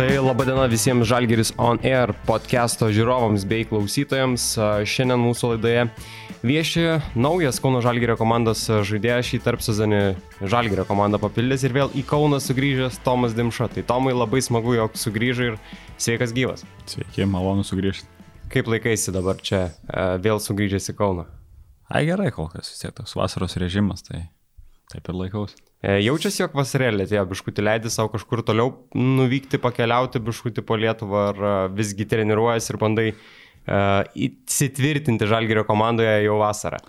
Tai laba diena visiems Žalgeris On Air podcast'o žiūrovams bei klausytojams. Šiandien mūsų laidoje vieši naujas Kauno Žalgerio komandos žaidėjas šį tarp sezonį Žalgerio komandą papildęs ir vėl į Kauną sugrįžęs Tomas Dimša. Tai Tomai labai smagu, jog sugrįžai ir sveikas gyvas. Sveiki, malonu sugrįžti. Kaip laikaisi dabar čia vėl sugrįžęs į Kauną? Ai gerai, kol kas vis tiek toks vasaros režimas, tai taip ir laikausi. E, jaučiasi, jog vasarėlė atėjo, biškutį leidai savo kažkur toliau nuvykti, pakeliauti biškutį po Lietuvą, ar e, visgi treniruojas ir bandai uh, įsitvirtinti Žalgerio komandoje jau vasarą?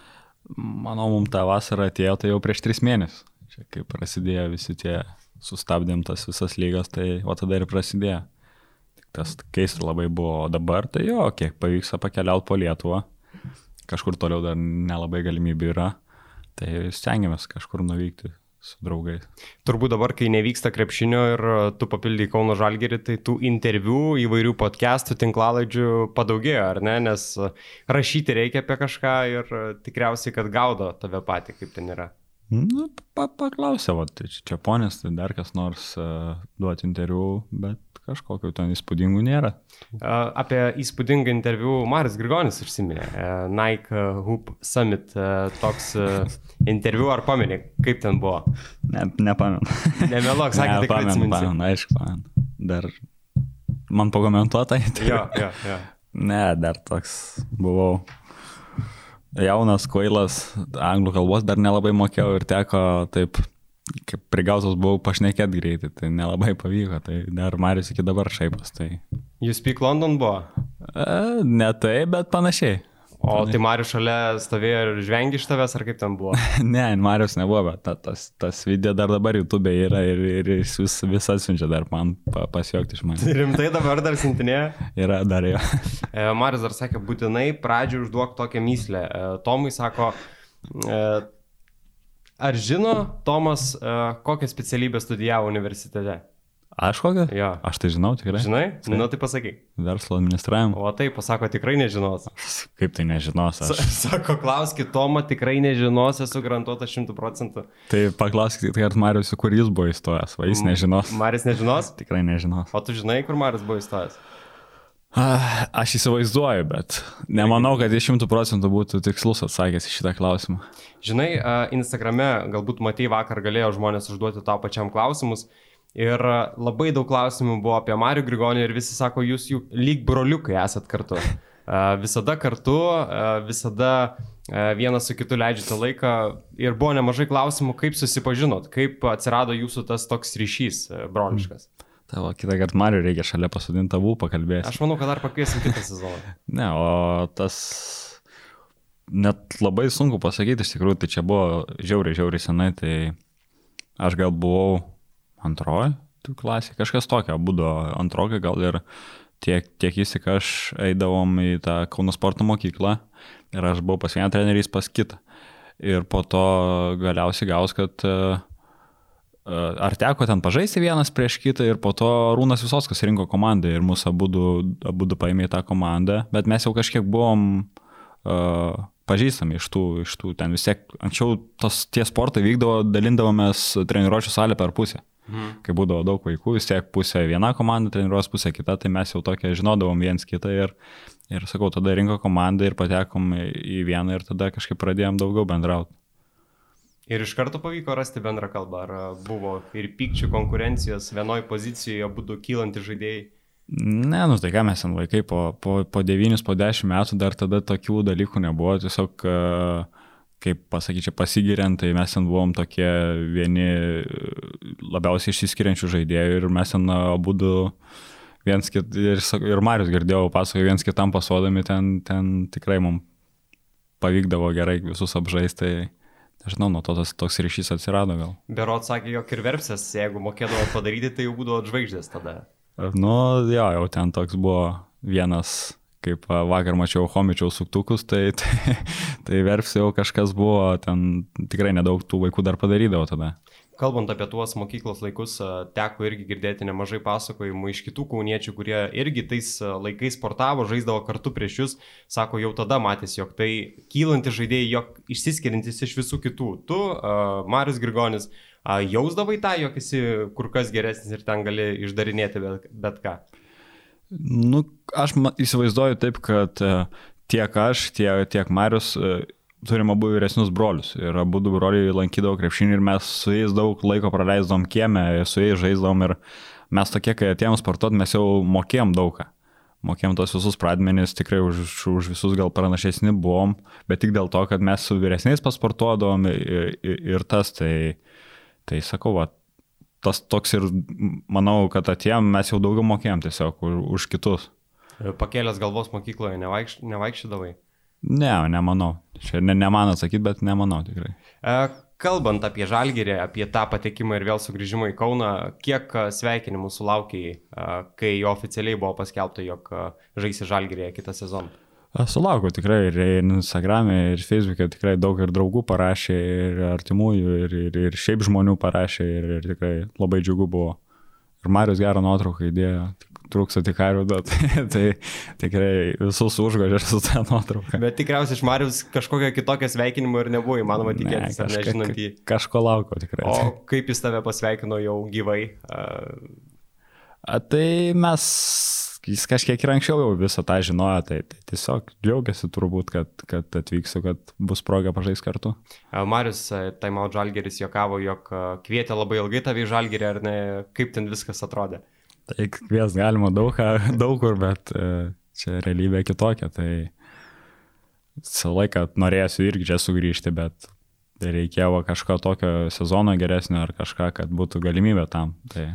Manau, mums ta vasara atėjo tai jau prieš tris mėnesius. Čia kai prasidėjo visi tie sustabdėm tas visas lygas, tai o tada ir prasidėjo. Tik tas keista labai buvo, o dabar tai jo, kiek pavyksta pakeliauti po Lietuvą, kažkur toliau dar nelabai galimybių yra, tai stengiamės kažkur nuvykti su draugais. Turbūt dabar, kai nevyksta krepšinio ir e, tu papildai Kauno Žalgerį, tai tų interviu, įvairių podcastų, tinklalaidžių padaugėjo, ar ne? Nes e, rašyti reikia apie kažką ir e, tikriausiai, kad gaudo tave patį, kaip ten yra. Nu, pa, paklausė, va, tai čia ponės, tai dar kas nors uh, duoti interviu, bet kažkokiu ten įspūdingų nėra. Uh, apie įspūdingą interviu Maris Grigonis užsiminė. Uh, Nike Hoop Summit uh, toks uh, interviu, ar pamenė, kaip ten buvo? Ne, nepamenu. Nemelok, sakė, ne, tikrai atsimenu. Pamenu, aišku, pamenu. Dar man pakomentuota. Tai... Jo, jo, jo. Ne, dar toks buvau jaunas, kvailas, anglų kalbos dar nelabai mokėjau ir teko taip, kaip prigautas buvau pašnekėt greitai, tai nelabai pavyko, tai dar Marius iki dabar šaipas. Tai... Jūs Speak London buvo? E, ne tai, bet panašiai. O tai Marius šalia stovėjo ir žvengi iš tavęs, ar kaip ten buvo? ne, Marius nebuvo, bet ta, tas, tas video dar dabar YouTube yra ir, ir jis vis, vis atsiunčia dar man pa, pasijuokti iš manęs. Rimtai dabar dar sintinėje? yra dar jo. E, Marius dar sakė, būtinai pradžioj užduok tokią myslę. E, Tomui sako, e, ar žino Tomas, kokią specialybę studijavo universitete? Aš kokią? Jo. Aš tai žinau tikrai. Žinai? Tai. Nu, tai pasakyk. Verslo administravimo. O tai pasako, tikrai nežinos. Kaip tai nežinos? Aš... Sako, klauskit Tomą, tikrai nežinos, esu garantuotas šimtų procentų. Tai paklauskit, tai ar Marius, kur jis buvo įstojęs, va jis nežinos. Marius nežinos? tikrai nežinos. O tu žinai, kur Marius buvo įstojęs? Aš įsivaizduoju, bet nemanau, kad iš šimtų procentų būtų tikslus atsakęs į šitą klausimą. Žinai, Instagrame galbūt matai vakar galėjo žmonės užduoti tau pačiam klausimus Ir labai daug klausimų buvo apie Marių Grigonį ir visi sako, jūs jų lyg broliukai esat kartu. Visada kartu, visada vienas su kitu leidžiate laiką ir buvo nemažai klausimų, kaip susipažinot, kaip atsirado jūsų tas toks ryšys broliškas. Tavo kitą kartą Mariu reikia šalia pasodinti tavų pakalbėti. Aš manau, kad dar pakviesim kitą sezoną. ne, o tas net labai sunku pasakyti, iš tikrųjų, tai čia buvo žiauriai, žiauriai senai, tai aš gal buvau antroji klasė, kažkas tokio, būdo antrokai gal ir tiek, tiek jis, tik aš eidavom į tą Kauno sporto mokyklą ir aš buvau pas vieną trenerį, pas kitą. Ir po to galiausiai gaus, kad uh, ar teko ten pažaisti vienas prieš kitą ir po to Rūnas Visoskas rinko komandą ir mūsų abu paėmė į tą komandą, bet mes jau kažkiek buvom uh, pažįstami iš tų, iš tų ten vis tiek, anksčiau tos tie sportai vykdavo, dalindavomės treniruočio salę per pusę. Mhm. Kai būdavo daug vaikų, vis tiek pusė viena komanda treniruos, pusė kita, tai mes jau tokia žinodavom viens kitą ir, ir sakau, tada rinko komandą ir patekom į vieną ir tada kažkaip pradėjom daugiau bendrauti. Ir iš karto pavyko rasti bendrą kalbą, ar buvo ir pykčių konkurencijos vienoje pozicijoje, būtų kylantys žaidėjai? Ne, nu tai ką mes ten vaikai, po, po, po 9, po 10 metų dar tada tokių dalykų nebuvo, tiesiog uh, kaip pasakyčiau, pasigiriant, tai mes ten buvom tokie vieni labiausiai išsiskiriančių žaidėjų ir mes ten abu du viens kit, ir, ir Marius girdėjau, pasakoju, viens kitam pasuodami ten, ten tikrai mums pavykdavo gerai visus apžaisti. Tai Nežinau, nuo to tas toks ryšys atsirado gal. Berot sakė, jog ir verpsės, jeigu mokėdavo padaryti, tai jau būdavo žvaigždės tada. Nu, jo, jau ten toks buvo vienas kaip vakar mačiau Homičiaus suktukus, tai, tai, tai verps jau kažkas buvo, ten tikrai nedaug tų vaikų dar padarydavo tada. Kalbant apie tuos mokyklos laikus, teko irgi girdėti nemažai pasakojimų iš kitų kauniečių, kurie irgi tais laikais sportavo, žaisdavo kartu prieš jūs. Sako, jau tada matėsi, jog tai kylantis žaidėjai, jog išsiskiriantis iš visų kitų. Tu, Marius Grigonis, jausdavai tą, jog esi kur kas geresnis ir ten gali išdarinėti bet, bet ką? Nu, aš įsivaizduoju taip, kad e, tiek aš, tiek, tiek Marius e, turim abu vyresnius brolius. Ir abu du broliai lankydavo krepšinį ir mes su jais daug laiko praleisdavom kiemę, su jais žaisdavom ir mes tokie, kai atėjom sportuoti, mes jau mokėjom daugą. Mokėjom tos visus pradmenis, tikrai už, už visus gal pranašesni buvom, bet tik dėl to, kad mes su vyresniais pasportuodavom ir, ir, ir tas, tai, tai sakau, va, tas toks ir manau, kad atėjom, mes jau daugiau mokėjom tiesiog už, už kitus. Pakėlęs galvos mokykloje nevaikš, nevaikščiodavai? Ne, nemanau. Čia ne, ne man atsakyti, bet nemanau tikrai. E, kalbant apie žalgyrį, apie tą patekimą ir vėl sugrįžimą į Kauną, kiek e, sveikinimų sulaukiai, e, kai oficialiai buvo paskelbta, jog žaisi žalgyrėje kitą sezoną? Sulaukiu tikrai ir Instagram'e, ir Facebook'e tikrai daug ir draugų parašė, ir artimųjų, ir, ir, ir šiaip žmonių parašė, ir, ir tikrai labai džiugu buvo. Ir Marius gerą nuotrauką įdėjo, trūksta tik karių, bet tai tikrai visus užgožė su tą nuotrauką. Bet tikriausiai iš Marijos kažkokio kitokio sveikinimo ir nebuvo įmanoma tikėtis, ne, kažka, nežinant jį. Kažko lauko tikrai. O kaip jis tave pasveikino jau gyvai? A, tai mes jis kažkiek ir anksčiau jau visą tą žinojo, tai, tai tiesiog džiaugiasi turbūt, kad, kad atvyksiu, kad bus proga pažais kartu. Marius Taimau Žalgeris jokavo, jog kvietė labai ilgai tavį Žalgerį, ar ne, kaip ten viskas atrodė? Tai kvies galima daug, daug kur, bet e, čia realybė kitokia. Tai visą laiką norėsiu irgi čia sugrįžti, bet reikėjo kažko tokio sezono geresnio ar kažką, kad būtų galimybė tam. Tai...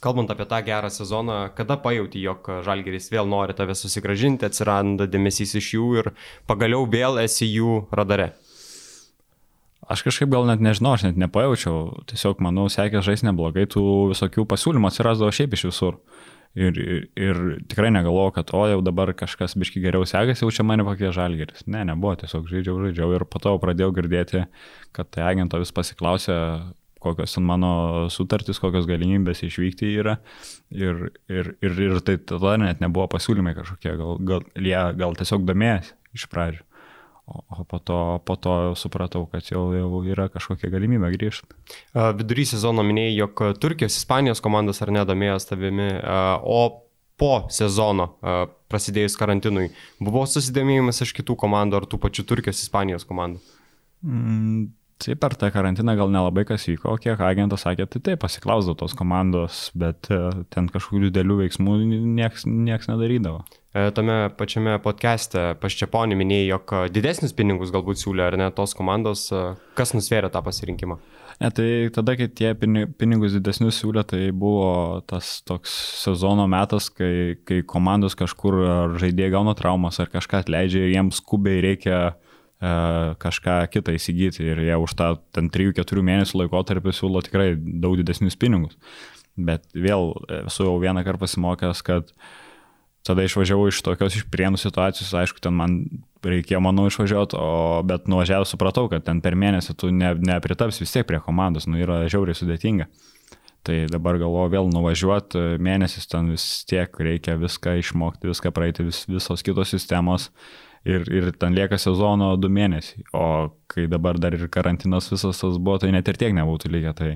Kalbant apie tą gerą sezoną, kada pajauti, jog Žalgeris vėl nori tave susigražinti, atsiranda dėmesys iš jų ir pagaliau vėl esi jų radare? Aš kažkaip gal net nežinau, aš net nepajaučiau, tiesiog manau, sekė žais neblogai, tų visokių pasiūlymų atsirasdavo šiaip iš visur. Ir, ir, ir tikrai negalvoju, kad o jau dabar kažkas biški geriau sekasi, jau čia mane pakvies žalgeris. Ne, nebuvo, tiesiog žaidžiau, žaidžiau ir po to pradėjau girdėti, kad tai agento vis pasiklausė, kokios mano sutartys, kokios galimybės išvykti yra. Ir, ir, ir, ir tai tada net nebuvo pasiūlymai kažkokie, gal, gal, jie gal tiesiog domėjęs iš pradžių. O po to, po to supratau, kad jau, jau yra kažkokia galimybė grįžti. Vidury sezono minėjai, jog Turkijos, Ispanijos komandos ar nedomėjos tavimi, o po sezono prasidėjus karantinui buvo susidomėjimas iš kitų komandų ar tų pačių Turkijos, Ispanijos komandų? Mm, Tai per tą karantiną gal nelabai kas vyko, kiek agentas sakė, tai taip, pasiklausdavo tos komandos, bet ten kažkokių didelių veiksmų nieks, nieks nedarydavo. E, tame pačiame podcast'e Paščiaponį minėjai, jog didesnius pinigus galbūt siūlė, ar ne tos komandos, e, kas nusvėrė tą pasirinkimą? Ne, tai tada, kai tie pinigus didesnius siūlė, tai buvo tas toks sezono metas, kai, kai komandos kažkur ar žaidėjai gauna traumas ar kažką atleidžia ir jiems skubiai reikia e, kažką kitą įsigyti ir jie už tą ten 3-4 mėnesių laikotarpį siūlo tikrai daug didesnius pinigus. Bet vėl esu jau vieną kartą pasimokęs, kad uh, tada išvažiavau iš tokios iš prienų situacijos, aišku, ten man reikėjo, manau, išvažiuoti, o, bet nuvažiavęs supratau, kad ten per mėnesį tu ne, nepritaps vis tiek prie komandos, nu yra žiauriai sudėtinga. Tai dabar galvoju vėl nuvažiuoti, mėnesis ten vis tiek reikia viską išmokti, viską praeiti, vis, visos kitos sistemos ir, ir ten lieka sezono du mėnesiai. O kai dabar dar ir karantinas visas tas buvo, tai net ir tiek nebūtų lygiai. Tai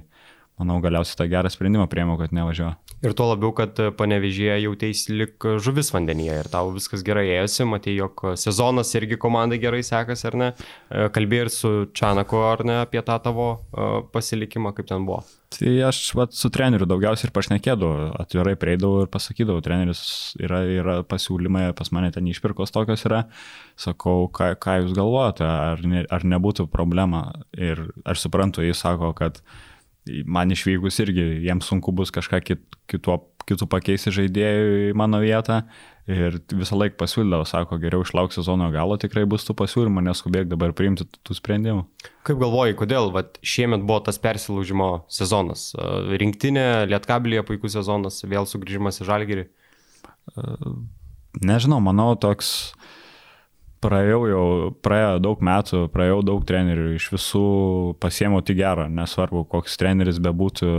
manau, galiausiai tą gerą sprendimą priemiau, kad nevažiuoju. Ir tuo labiau, kad panevežėje jautėsi lik žuvis vandenyje ir tau viskas gerai ėjosi, matai, jog sezonas irgi komandai gerai sekasi, ar ne? E, kalbėjai ir su Čanaku, ar ne, apie tą tavo e, pasilikimą, kaip ten buvo. Tai aš vat, su treneriu daugiausiai ir pašnekėdavau, atvirai prieidavau ir pasakydavau, treneris yra, yra pasiūlymai, pas mane ten išpirkos tokios yra, sakau, ką, ką jūs galvojate, ar, ne, ar nebūtų problema. Ir aš suprantu, jis sako, kad uh, man išvykus irgi jiems sunku bus kažką kit, kituo, kitų pakeisti žaidėjų į mano vietą. Ir visą laiką pasiūlydavo, sako, geriau išlauk sezono galo, tikrai bus tų pasiūlymų, neskubėk dabar priimti tų sprendimų. Kaip galvoji, kodėl vat, šiemet buvo tas persilaužimo sezonas? Rinktinė, Lietkabilie puikus sezonas, vėl sugrįžimas į Žalgirį? Nežinau, manau, toks uh, praėjau jau, praėjo daug metų, praėjau daug trenerių, iš visų pasiemiau tik gerą, nesvarbu, koks treneris bebūtų,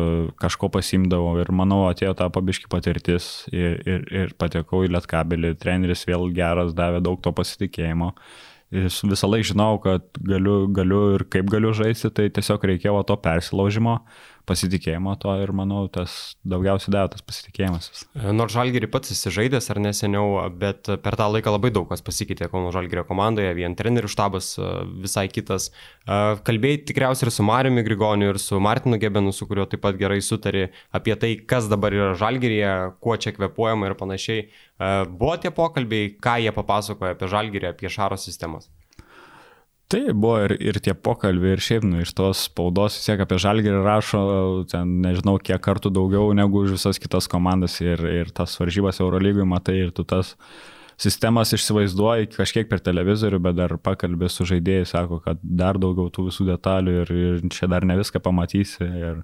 kažko pasimdavau ir manau atėjo tą pabiški patirtis ir, ir, ir patekau į lietkabelį, treneris vėl geras, davė daug to pasitikėjimo. Jis visą laiką žinau, kad galiu, galiu ir kaip galiu žaisti, tai tiesiog reikėjo to persilaužimo. Pasitikėjimo to ir manau, tas daugiausiai davė tas pasitikėjimas. Nors Žalgirį pats įsižaidęs ar neseniau, bet per tą laiką labai daug kas pasikeitė Kauno Žalgirio komandoje, vien trenerių štabas visai kitas. Kalbėjai tikriausiai ir su Mariumi Grigoniu, ir su Martinu Gebenu, su kuriuo taip pat gerai sutari apie tai, kas dabar yra Žalgirėje, kuo čia kvepuojama ir panašiai. Buvo tie pokalbiai, ką jie papasakoja apie Žalgirį, apie Šaro sistemas? Tai buvo ir, ir tie pokalbiai, ir šiaip, nu, iš tos spaudos vis tiek apie žalgerį rašo, ten nežinau, kiek kartų daugiau negu už visas kitas komandas ir, ir tas varžybas Eurolygui matai ir tu tas sistemas išsivaizduoji kažkiek per televizorių, bet dar pakalbė su žaidėjai, sako, kad dar daugiau tų visų detalių ir, ir čia dar ne viską pamatysi. Ir,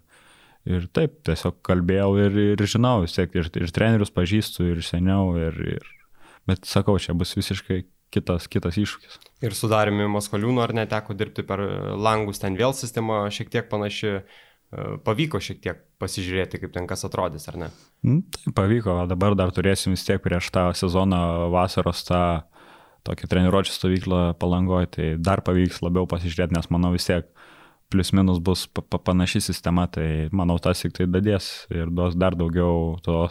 ir taip, tiesiog kalbėjau ir, ir žinau, vis tiek ir, ir trenerius pažįstu, ir seniau, ir, ir, bet sakau, čia bus visiškai kitas, kitas iššūkis. Ir sudarimi Maskoliūno ar neteko dirbti per langus, ten vėl sistema šiek tiek panaši, e, pavyko šiek tiek pasižiūrėti, kaip ten kas atrodys, ar ne? Tai pavyko, dabar dar turėsim vis tiek prieš tą sezoną vasaros tą tokią treniruočio stovyklą palangoje, tai dar pavyks labiau pasižiūrėti, nes manau vis tiek plius minus bus pa pa panaši sistema, tai manau tas tik tai dadės ir duos dar daugiau to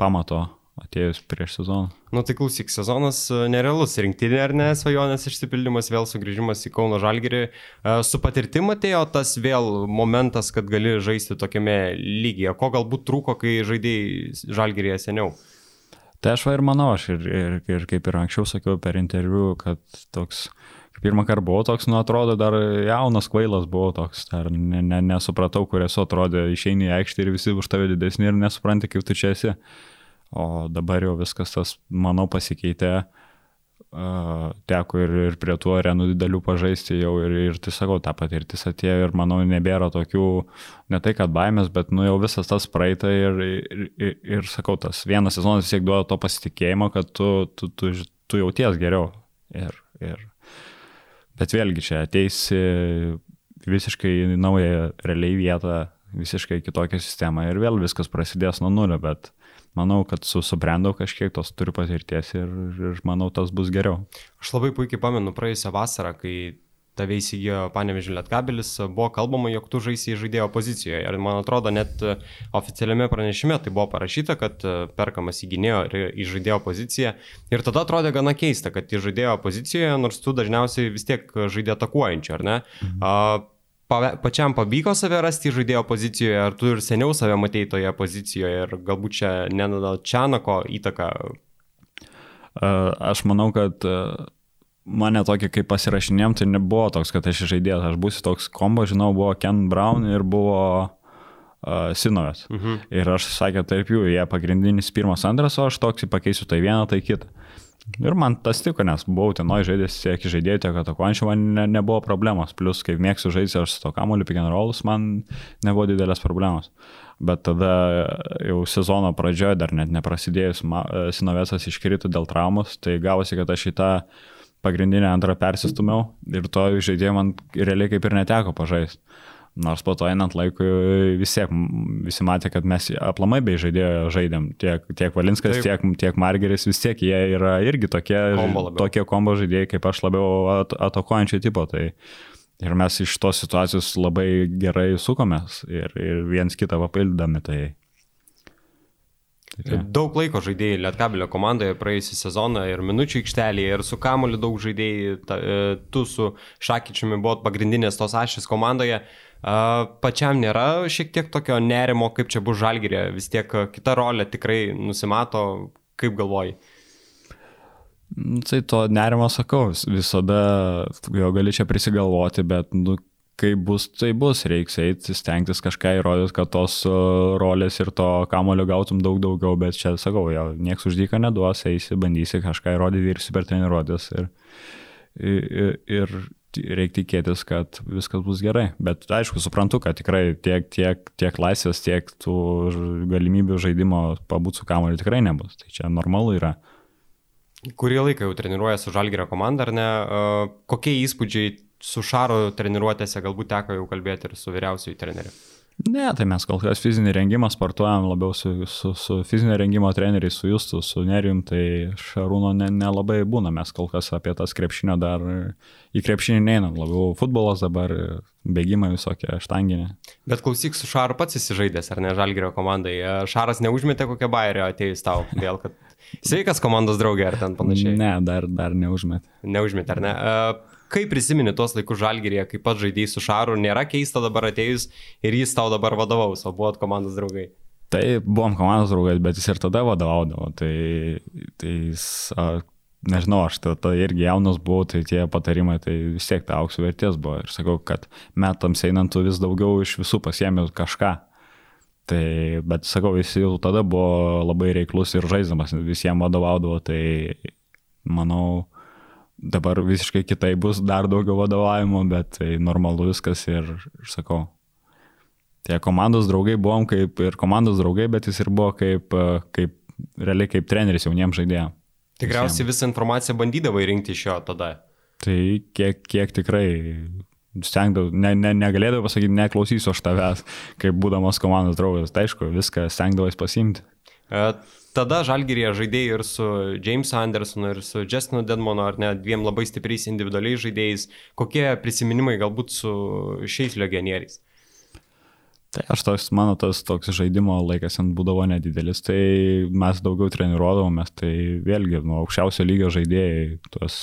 pamato atėjus prieš sezoną. Nu tai klausyk, sezonas e, nerealus, rinktinė ar ne, svajonės išsipildymas, vėl sugrįžimas į Kauno Žalgirį. E, su patirtim atėjo tas vėl momentas, kad gali žaisti tokiame lygyje. Ko galbūt trūko, kai žaidėjai Žalgirėje seniau? Tai aš va ir manau, aš ir, ir, ir kaip ir anksčiau sakiau per interviu, kad toks pirmą kartą buvau toks, nu atrodo, dar jaunas kvailas buvau toks, dar ne, ne, nesupratau, kur esu, atrodė, išeini į aikštę ir visi už tave didesni ir nesupranti, kaip tu čia esi. O dabar jau viskas tas, manau, pasikeitė. Uh, teko ir, ir prie tų arenų didelių pažaisti jau ir, ir tai sakau, ta patirtis atėjo ir manau nebėra tokių, ne tai kad baimės, bet nu jau visas tas praeita ir, ir, ir, ir sakau, tas vienas sezonas vis tiek duoda to pasitikėjimo, kad tu, tu, tu, tu jauties geriau. Ir, ir, bet vėlgi čia ateisi visiškai naują realiai vietą, visiškai kitokią sistemą ir vėl viskas prasidės nuo nulio, bet manau, kad su, subrendau kažkiek, tos turiu patirties ir, ir manau, tas bus geriau. Aš labai puikiai pamenu praėjusią vasarą, kai tave įsigijo Panevežė Lietkabelis, buvo kalbama, jog tu žaisi žaidėjo pozicijoje. Ir man atrodo, net oficialiame pranešime tai buvo parašyta, kad perkamas įgynėjo į žaidėjo poziciją. Ir tada atrodė gana keista, kad į žaidėjo pozicijoje, nors tu dažniausiai vis tiek žaidė atakuojančių, ar ne? Mhm. A, pačiam pavyko save rasti žaidėjo pozicijoje, ar tu ir seniau save matei toje pozicijoje ir galbūt čia Nenado Čianako įtaka? Aš manau, kad mane tokį kaip pasirašinėm, tai nebuvo toks, kad aš žaidėjas, aš būsiu toks kombo, žinau, buvo Ken Brown ir buvo uh, Sinovas. Uh mhm. Ir aš sakė, tarp jų, jie pagrindinis pirmas, antras, o aš toks pakeisiu tai vieną, tai kitą. Ir man tas tiko, nes buvau tenoj žaidęs tiek žaidėjų, tiek atakuojančių, man ne, nebuvo problemos. Plus, kaip mėgstu žaisti aš su to kamuoliu pick and rollus, man nebuvo didelės problemos. Bet tada jau sezono pradžioje, dar net neprasidėjus, Sinovesas iškrito dėl traumos, tai gavosi, kad aš į tą pagrindinę antrą persistumiau ir to žaidėjo man realiai kaip ir neteko pažaisti. Nors po to einant laikui vis tiek visi matė, kad mes aplamai bei žaidėjo žaidėm. Tiek, tiek Valinskas, Taip. tiek, tiek Margeris vis tiek jie yra irgi tokie kombo, tokie kombo žaidėjai, kaip aš labiau at, atakuojančio tipo. Tai, ir mes iš tos situacijos labai gerai sukomės ir, ir viens kitą papildami. Tai, tai daug laiko žaidėjai Lietkabelio komandoje praėjusią sezoną ir minučių aikštelėje, ir su Kamuliu daug žaidėjai, ta, e, tu su Šakyčiumi buvot pagrindinės tos ašys komandoje. Pačiam nėra šiek tiek tokio nerimo, kaip čia bus žalgyrė, vis tiek kita rolė tikrai nusimato, kaip galvoji. Nu, tai to nerimo sakau, visada jo gali čia prisigalvoti, bet nu, kaip bus, tai bus, reiks eiti, stengtis kažką įrodyti, kad tos rolės ir to kamulio gautum daug daugiau, bet čia sakau, jau nieks uždyka neduos, eisi, bandysi kažką įrodyti ir per treniruotės. Ir, ir, ir reikia tikėtis, kad viskas bus gerai. Bet aišku, suprantu, kad tikrai tiek, tiek, tiek laisvės, tiek tų galimybių žaidimo pabūti su kamoliu tikrai nebus. Tai čia normalu yra. Kurį laiką jau treniruoja su Žalgėrio komanda, ar ne? Kokie įspūdžiai su Šaru treniruotėse galbūt teko jau kalbėti ir su vyriausiųjų treneriu? Ne, tai mes kol kas fizinį rengimą sportuojam labiau su, su, su fizinio rengimo treneriais, su Justu, su Nerijum, tai Šarūno nelabai ne būna, mes kol kas apie tas krepšinio dar į krepšinį neinam, labiau futbolas dabar, bėgimai visokie, štanginė. Bet klausyk, su Šaru pats įsižaidęs, ar ne Žalgirio komandai? Šaras neužmetė kokią bairį atėjus tau, vėl, kad sveikas komandos draugė ar ten panašiai? Ne, dar, dar neužmetė. Neužmetė, ar ne? Kaip prisimeni tuos laikus žalgyrėje, kaip pats žaidėjai su Šaru, nėra keista dabar atėjus ir jis tau dabar vadovaus, o buvot komandos draugai? Tai buvom komandos draugai, bet jis ir tada vadovaudavo. Tai, tai jis, a, nežinau, aš tada irgi jaunas buvau, tai tie patarimai, tai vis tiek tai aukso vertės buvo. Ir sakau, kad metams einant tu vis daugiau iš visų pasiemi kažką. Tai, bet sakau, jis jau tada buvo labai reiklus ir žaidžiamas, visiems vadovaudavo, tai manau, dabar visiškai kitai bus dar daugiau vadovavimo, bet tai normalu viskas ir, ir sakau, tie komandos draugai buvom kaip ir komandos draugai, bet jis ir buvo kaip, kaip realiai kaip treneris jauniems žaidėjams. Tikriausiai visą informaciją bandydavai rinkti iš jo tada. Tai kiek, kiek tikrai stengdavau, ne, ne, negalėdavau pasakyti, neklausysiu aš tavęs, kaip būdamas komandos draugas. Tai aišku, viską stengdavau pasimti. Tada Žalgirėje žaidėjai ir su Jamesu Andersonu, ir su Justinu Denmonu, ar ne, dviem labai stipriais individualiais žaidėjais. Kokie prisiminimai galbūt su šiais legionieriais? Tai aš toks, mano tas toks žaidimo laikas ant būdavo nedidelis, tai mes daugiau treniruodavomės, tai vėlgi nuo aukščiausio lygio žaidėjai, tuos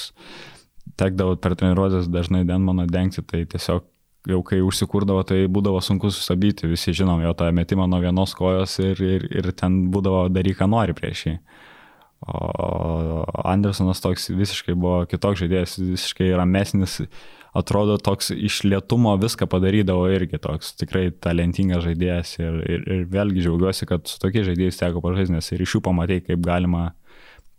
tekdavo per treniruotės dažnai Denmaną dengti, tai tiesiog jau kai užsikurdavo, tai būdavo sunku sustabdyti, visi žinom jo tą metimą nuo vienos kojos ir, ir, ir ten būdavo daryk, ką nori prieš jį. O Andersonas toks visiškai buvo kitoks žaidėjas, visiškai ramesnis, atrodo toks iš lietumo viską padarydavo irgi toks tikrai talentingas žaidėjas ir, ir, ir vėlgi džiaugiuosi, kad su tokiais žaidėjais teko pažaisti, nes ir iš jų pamatai, kaip galima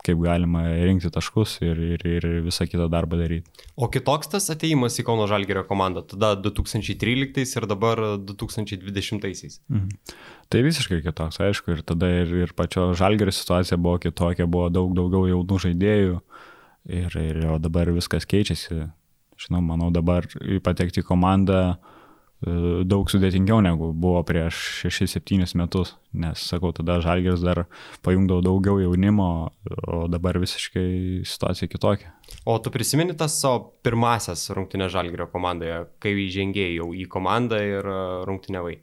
kaip galima rinkti taškus ir, ir, ir visą kitą darbą daryti. O kitoks tas ateimas į Kauno Žalgerio komandą, tada 2013 ir dabar 2020. Mhm. Tai visiškai kitoks, aišku, ir tada ir, ir pačio Žalgerio situacija buvo kitokia, buvo daug daugiau jaunų žaidėjų ir, ir dabar viskas keičiasi. Žinau, manau, dabar patekti į komandą uh, daug sudėtingiau negu buvo prieš 6-7 metus, nes, sakau, tada Žalgiris dar pajungdavo daugiau jaunimo, o dabar visiškai situacija kitokia. O tu prisimeni tas savo pirmasias rungtynės Žalgirio komandoje, kai įžengėjai jau į komandą ir e, rungtynėvai?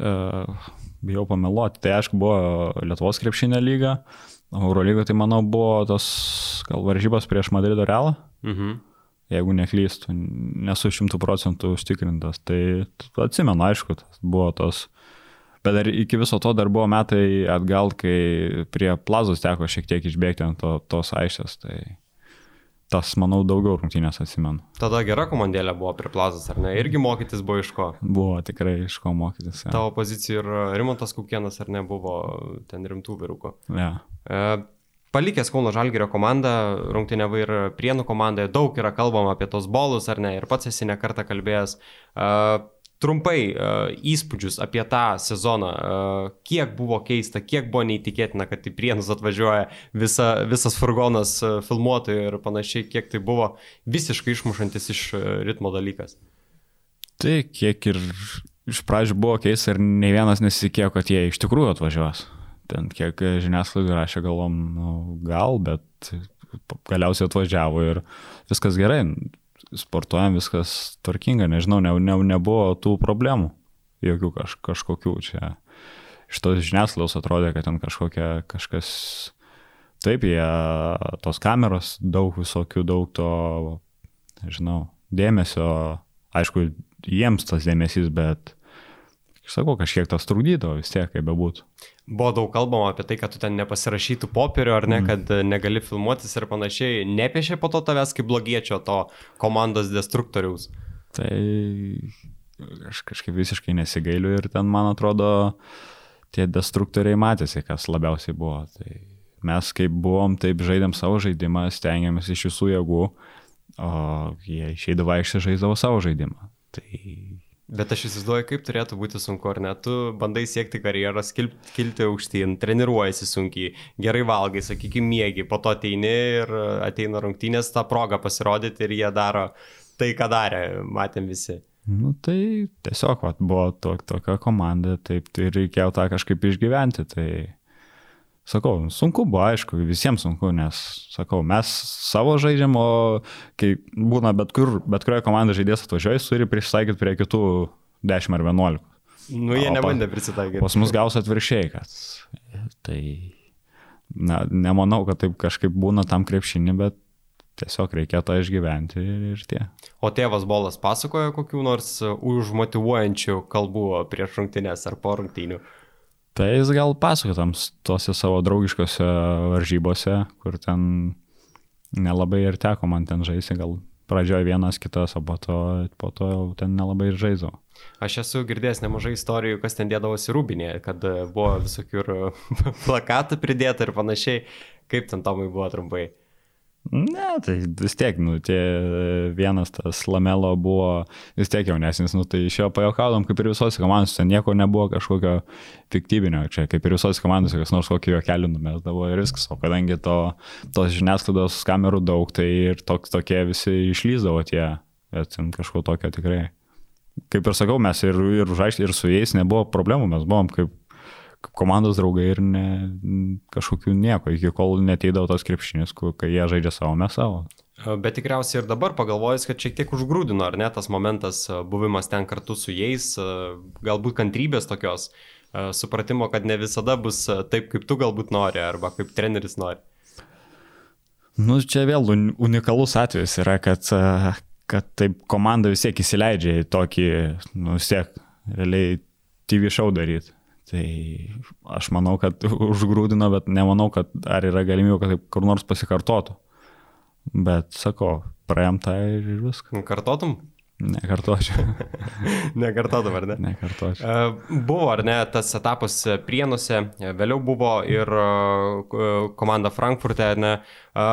Uh, bijau pameluoti, tai aišku buvo Lietuvos krepšinio lyga, Eurolyga tai manau buvo tos gal varžybos prieš Madrido Realą. Mhm jeigu neklystu, nesu šimtų procentų užtikrintas. Tai atsimenu, aišku, buvo tos. Bet dar iki viso to dar buvo metai atgal, kai prie plazos teko šiek tiek išbėgti ant to, tos aišės. Tai tas, manau, daugiau rungtynės atsimenu. Tada gera komandėlė buvo prie plazos, ar ne? Irgi mokytis buvo iš ko? Buvo tikrai iš ko mokytis. Ja. Tavo pozicija ir Rimontas Kukienas, ar ne, buvo ten rimtų vyrukų. Ja. E, palikęs Kauno Žalgirio komandą, rungtynėvai ir Prienų komandoje, daug yra kalbama apie tos bolus, ar ne, ir pats esi nekartą kalbėjęs. Uh, trumpai uh, įspūdžius apie tą sezoną, uh, kiek buvo keista, kiek buvo neįtikėtina, kad į Prienus atvažiuoja visa, visas furgonas uh, filmuotojų ir panašiai, kiek tai buvo visiškai išmušantis iš uh, ritmo dalykas. Tai kiek ir iš pradžių buvo keista ir ne vienas nesitikėjo, kad jie iš tikrųjų atvažiuos ten kiek žiniasklaidai rašė, galvom, nu, gal, bet galiausiai atvažiavo ir viskas gerai, sportuojam, viskas tvarkinga, nežinau, ne, ne, nebuvo tų problemų, jokių kaž, kažkokių čia. Iš tos žiniasklaidos atrodė, kad ten kažkokia, kažkas, taip, jie, tos kameros, daug visokių, daug to, nežinau, dėmesio, aišku, jiems tas dėmesys, bet sakau, kažkiek tas trukdydavo vis tiek, kaip bebūtų. Buvo daug kalbama apie tai, kad tu ten nepasirašytų popierių ar ne, mm. kad negali filmuotis ir panašiai. Nepiešė po to tavęs kaip blogiečio to komandos destruktoriaus. Tai aš kažkaip visiškai nesigailiu ir ten, man atrodo, tie destruktoriai matėsi, kas labiausiai buvo. Tai mes kaip buvom, taip žaidėm savo žaidimą, stengiamės iš visų jėgų, o jie išeidavo aikštę žaisdavo savo žaidimą. Tai Bet aš įsivaizduoju, kaip turėtų būti sunku, ar ne? Tu bandai siekti karjeros, kilti aukštyn, treniruojasi sunkiai, gerai valgai, sakykime, mėgi, po to ateini ir ateina rungtynės tą progą pasirodyti ir jie daro tai, ką darė, matėm visi. Nu tai tiesiog vat, buvo to, tokia komanda, taip tai reikėjo tą kažkaip išgyventi. Tai sakau, sunku buvo, aišku, visiems sunku, nes, sakau, mes savo žaidžiam, o kai būna bet kur, bet kurioje komandoje žaidėjas atvažiuoja, jis turi prisitaikyti prie kitų 10 ar 11. Nu, jie nebandė prisitaikyti. Pas mus gaus atviršiai, kad tai, na, nemanau, kad taip kažkaip būna tam krepšinį, bet tiesiog reikia tą išgyventi ir, ir tie. O tėvas Bolas pasakojo kokių nors užmotivuojančių kalbų prieš rungtynės ar po rungtynių? Tai jis gal pasakotams tose savo draugiškose varžybose, kur ten nelabai ir teko man ten žaisti, gal pradžioje vienas kitas, o po to, po to jau ten nelabai ir žaidžiau. Aš esu girdėjęs nemažai istorijų, kas ten dėdavosi rūbinėje, kad buvo visokių plakatų pridėta ir panašiai. Kaip ten Tomai buvo trumpai? Ne, tai vis tiek, nu, tie vienas tas lamelo buvo vis tiek jaunesnis, nu, tai iš jo pajokaudom, kaip ir visose komandose, nieko nebuvo kažkokio fiktybinio, čia kaip ir visose komandose, kas nors kokį jokelį numesdavo ir viskas, o kadangi to, tos žiniasklaidos kamerų daug, tai ir toks, tokie visi išlyzdavo tie, bet ten kažko tokio tikrai. Kaip ir sakau, mes ir, ir ir su jais nebuvo problemų, mes buvom kaip komandos draugai ir ne, kažkokių nieko, iki kol neteidavo tos krepšinis, kai jie žaidžia savo, mes savo. Bet tikriausiai ir dabar pagalvojus, kad šiek tiek užgrūdino, ar ne, tas momentas buvimas ten kartu su jais, galbūt kantrybės tokios, supratimo, kad ne visada bus taip, kaip tu galbūt nori, arba kaip treneris nori. Nu, čia vėl unikalus atvejis yra, kad, kad taip komanda vis tiek įsileidžia į tokį, nu, vis tiek, realiai TV show daryti. Tai aš manau, kad užgrūdino, bet nemanau, kad ar yra galimybė, kad taip kur nors pasikartotų. Bet sakau, praėjom tą ir viską. Kartotum? Nekartočiau. Nekartotum, ar ne? Nekartočiau. E, buvo, ar ne, tas etapas Prienuose, vėliau buvo ir e, komanda Frankfurte, ar ne? E,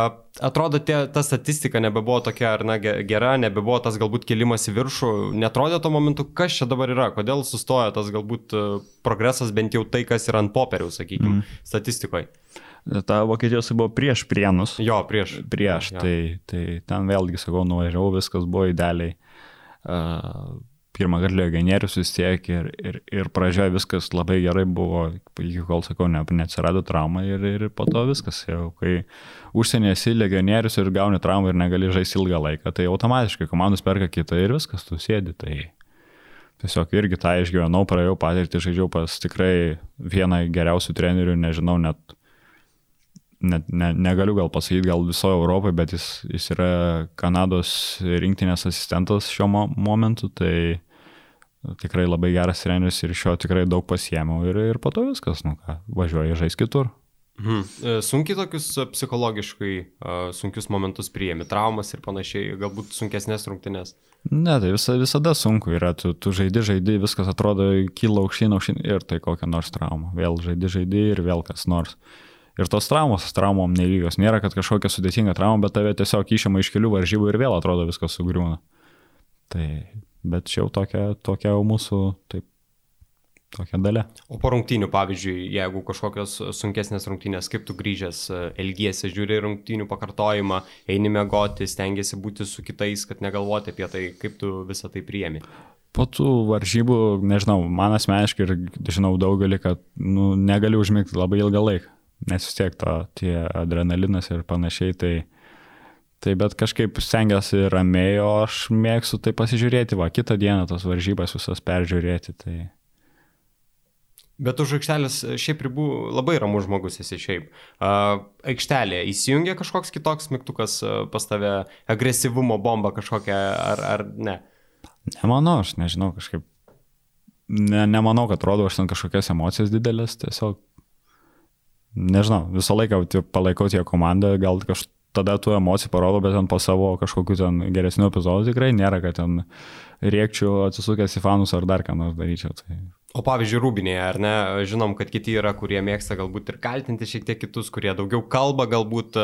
atrodo, tie, ta statistika nebebuvo tokia, ar ne, gera, nebebuvo tas galbūt kilimas į viršų. Netrodė tuo momentu, kas čia dabar yra, kodėl sustojo tas galbūt progresas, bent jau tai, kas yra ant popierių, sakykime, mm. statistikoje. Ta Vokietijos buvo prieš prienus. Jo, prieš. Prieš, jo. Tai, tai ten vėlgi, sakau, nuvažiavau, viskas buvo idealiai pirmą kartą legionierius vis tiek ir, ir, ir pradžioje viskas labai gerai buvo, iki kol sakau, ne, neatsirado trauma ir, ir po to viskas. Jau kai užsienė esi legionierius ir gauni traumą ir negali žaisti ilgą laiką, tai automatiškai komandos perka kitą ir viskas, tu sėdi. Tai tiesiog irgi tą išgyvenau, praėjau patirtį, žaidžiau pas tikrai vieną geriausių trenerių, nežinau net net ne, negaliu gal pasakyti, gal visoje Europoje, bet jis, jis yra Kanados rinktinės asistentas šiuo mo momentu, tai tikrai labai geras treneris ir iš jo tikrai daug pasiemiau ir, ir po to viskas, nu ką, važiuoju žais kitur. E, sunkiai tokius psichologiškai uh, sunkius momentus priemi, traumas ir panašiai, galbūt sunkesnės rungtynės. Ne, tai visa, visada sunku yra, tu, tu žaidi, žaidi, viskas atrodo kyla aukštyn, aukštyn ir tai kokia nors trauma. Vėl žaidi, žaidi ir vėl kas nors. Uh, Ir tos traumos, traumom nelygios. Nėra, kad kažkokia sudėtinga trauma, bet tave tiesiog išima iš kelių varžybų ir vėl atrodo viskas sugriūna. Tai, bet čia jau tokia, tokia jau mūsų, taip, tokia dalė. O po rungtynių, pavyzdžiui, jeigu kažkokios sunkesnės rungtynės, kaip tu grįžęs, elgiesi, žiūri rungtynių pakartojimą, eini mėgoti, stengiasi būti su kitais, kad negalvoti apie tai, kaip tu visą tai priemi. Po tų varžybų, nežinau, man asmeniškai ir žinau daugelį, kad nu, negaliu užmigti labai ilgą laiką nes vis tiek to, tie adrenalinas ir panašiai, tai, tai bet kažkaip stengiasi ramiai, o aš mėgstu tai pasižiūrėti, va, kitą dieną tos varžybas visas peržiūrėti. Tai... Bet už aikštelės šiaip ribų labai ramus žmogus esi šiaip. Uh, aikštelė įsijungia kažkoks kitoks mygtukas pas tave, agresyvumo bomba kažkokia ar, ar ne? Nemanau, aš nežinau, kažkaip. Ne, nemanau, kad rodo aš ten kažkokias emocijas didelės, tiesiog nežinau, visą laiką palaikau tie komandą, gal kažkaip tada tų emocijų parodo, bet ten po savo kažkokiu ten geresniu epizodu tikrai nėra, kad ten rėkčiau atsisukęs į fanus ar dar ką nors daryčiau. Tai O pavyzdžiui, rūbinėje, ar ne, žinom, kad kiti yra, kurie mėgsta galbūt ir kaltinti šiek tiek kitus, kurie daugiau kalba, galbūt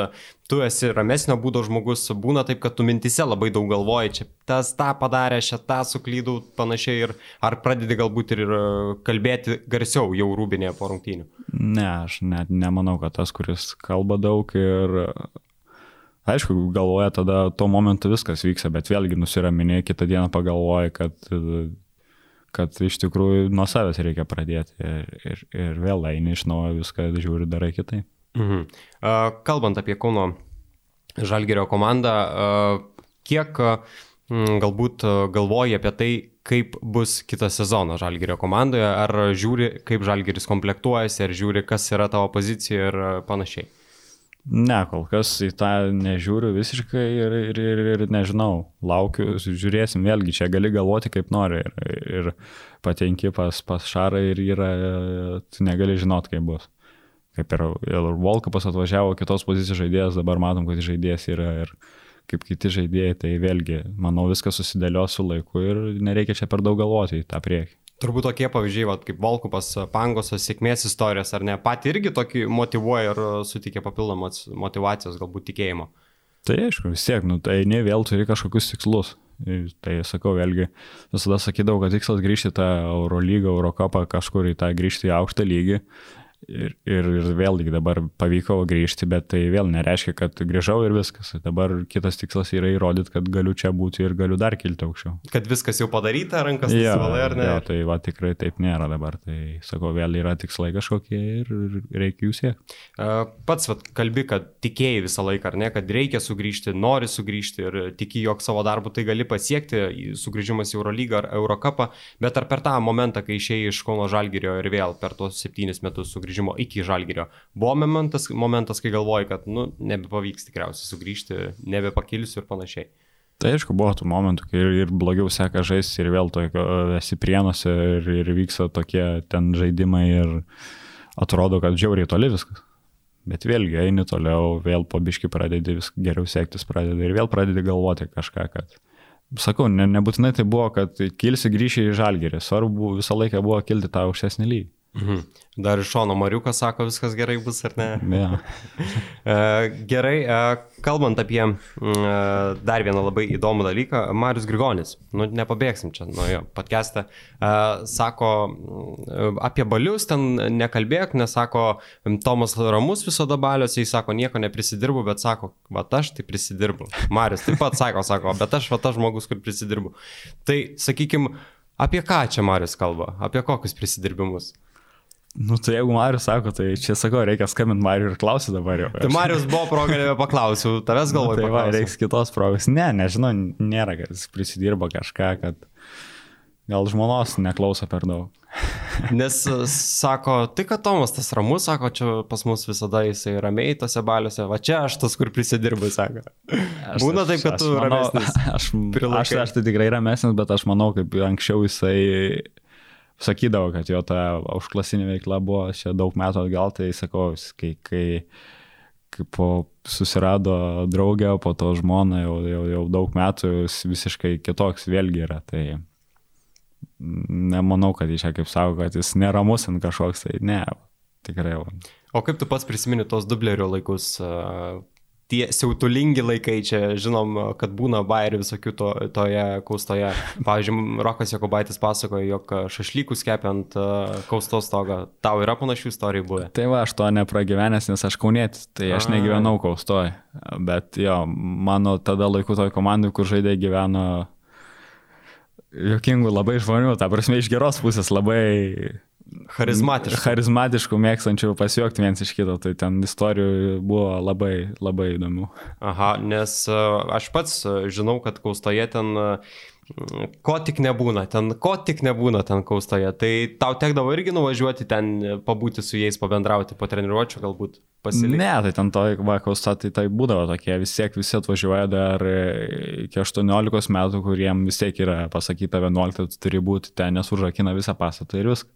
tu esi ramesnio būdo žmogus, būna taip, kad tu mintise labai daug galvoji, čia tas tą padarė, šią tą suklydau, panašiai, ir ar pradedi galbūt ir kalbėti garsiau jau rūbinėje po rungtynių? Ne, aš net nemanau, kad tas, kuris kalba daug ir Aišku, galvoja tada tuo momentu viskas vyksta, bet vėlgi nusiraminė, kitą dieną pagalvoja, kad, kad iš tikrųjų nuo savęs reikia pradėti ir, ir, ir vėl eini iš naujo viską, žiūri, darai kitai. Mhm. Kalbant apie Kauno Žalgerio komandą, kiek galbūt galvoji apie tai, kaip bus kitą sezoną Žalgerio komandoje, ar žiūri, kaip Žalgeris komplektuojasi, ar žiūri, kas yra tavo pozicija ir panašiai? Ne, kol kas į tą nežiūriu visiškai ir, ir, ir, ir nežinau, laukiu, žiūrėsim, vėlgi čia gali galvoti kaip nori ir, ir patenki pas, pas Šarą ir yra, tu negali žinot, kaip bus. Kaip ir, ir Volkapas atvažiavo kitos pozicijos žaidėjas, dabar matom, kad žaidėjas yra ir kaip kiti žaidėjai, tai vėlgi, manau, viskas susidėlios su laiku ir nereikia čia per daug galvoti į tą priekį. Turbūt tokie pavyzdžiai, vat, kaip Volkupas, Pangosas, sėkmės istorijos, ar ne, pat irgi tokį motivuoja ir suteikia papildomos motivacijos, galbūt tikėjimo. Tai aišku, vis tiek, nu, tai ne vėl turi kažkokius tikslus. Tai sakau, vėlgi, visada sakydavau, kad tikslas grįžti į tą Eurolygą, Eurocapą, kažkur į tą grįžti į aukštą lygį. Ir, ir, ir vėlgi dabar pavyko grįžti, bet tai vėl nereiškia, kad grįžau ir viskas. Dabar kitas tikslas yra įrodyti, kad galiu čia būti ir galiu dar kilti aukščiau. Kad viskas jau padaryta, rankas ja, nusivalai ar ne? Ja, tai va tikrai taip nėra dabar. Tai sakau, vėl yra tikslai kažkokie ir reikia jų siekti. Pats vat, kalbi, kad tikėjai visą laiką, ar ne, kad reikia sugrįžti, nori sugrįžti ir tiki, jog savo darbu tai gali pasiekti, sugrįžimas į Eurolygą ar Eurocapą, bet ar per tą momentą, kai išėjai iš Kauno Žalgirio ir vėl per tuos septynis metus sugrįžti, grįžimo iki žalgerio. Buvo momentas, momentas kai galvojai, kad, nu, nebepavyks tikriausiai sugrįžti, nebepakilsiu ir panašiai. Tai aišku, buvo tų momentų, kai ir, ir blogiau seka žaisti ir vėl tokio, esi prienuose ir, ir vyksta tokie ten žaidimai ir atrodo, kad žiauriai toli viskas. Bet vėlgi eini toliau, vėl po biški pradedi vis geriau sektis, pradedi ir vėl pradedi galvoti kažką, kad... Sakau, ne, nebūtinai tai buvo, kad kilsi grįžti į žalgerį, svarbu visą laiką buvo kilti tą aukštesnį lygį. Mhm. Dar iš šono Mariukas sako, viskas gerai bus, ar ne? Ne. gerai, e, kalbant apie e, dar vieną labai įdomų dalyką, Marius Grigonis, nu nepabėgsim čia nuo jo podcast'ą, e, sako apie balius, ten nekalbėk, nes sako, Tomas Ramus visada baliuose, jis sako, nieko neprisidirbu, bet sako, va aš tai prisidirbu. Marius taip pat sako, sako, bet aš va tas žmogus, kur prisidirbu. Tai sakykim, apie ką čia Marius kalba, apie kokius prisidirbimus? Nu, tai jeigu Marius sako, tai čia sakau, reikia skambinti Mariu ir klausyti dabar jau. Tai Marius buvo proga, nebepaklausiu, tavęs galvoju. Nu, tai va, reiks kitos progos. Ne, nežinau, nėra, kad jis prisidirbo kažką, kad gal žmonos neklauso per daug. Nes sako, tai kad Tomas tas ramus, sako, čia pas mus visada jisai ramiai tose baliuose, va čia aš tas, kur prisidirbu, sako. Aš, Būna taip, kad tu manau, ramesnis. Aš, aš, aš tai tikrai ramesnis, bet aš manau, kaip anksčiau jisai sakydavo, kad jo ta užklasinė veikla buvo čia daug metų atgal, tai sakau, kai, kai, kai po susirado draugę, po to žmoną jau, jau, jau daug metų jis visiškai kitoks vėlgi yra. Tai nemanau, kad jis čia kaip sako, kad jis neramus ant kažkoks, tai ne, tikrai jau. O kaip tu pats prisimeni tos dublerio laikus, tie siautulingi laikai, čia žinom, kad būna bairių visokių to, toje kaustoje. Pavyzdžiui, Rokas Jokobaitis pasakojo, jog šašlykus kepiant kaustos stogą. Tau yra panašių istorijų buvę? Tai va, aš to nepragyvenęs, nes aš kaunėtis, tai aš A. negyvenau kaustoje. Bet jo, mano tada laiku toj komandai, kur žaidė gyveno jokingų labai žmonių, ta prasme iš geros pusės labai Charizmatiškų. Charizmatiškų, mėgstančių pasijuokti viens iš kito, tai ten istorijų buvo labai, labai įdomių. Aha, nes e, aš pats e, žinau, kad kaustoje ten e, ko tik nebūna, ten ko tik nebūna ten kaustoje. Tai tau tekdavo irgi nuvažiuoti ten, pabūti su jais, pabendrauti po treniruočio galbūt pasilikti. Ne, tai ten to, va, kausta, tai tai būdavo tokie, vis tiek visi atvažiuoja dar iki 18 metų, kuriem vis tiek yra pasakyta 11, tu turi būti ten, nes užrakina visą pastatą ir viską.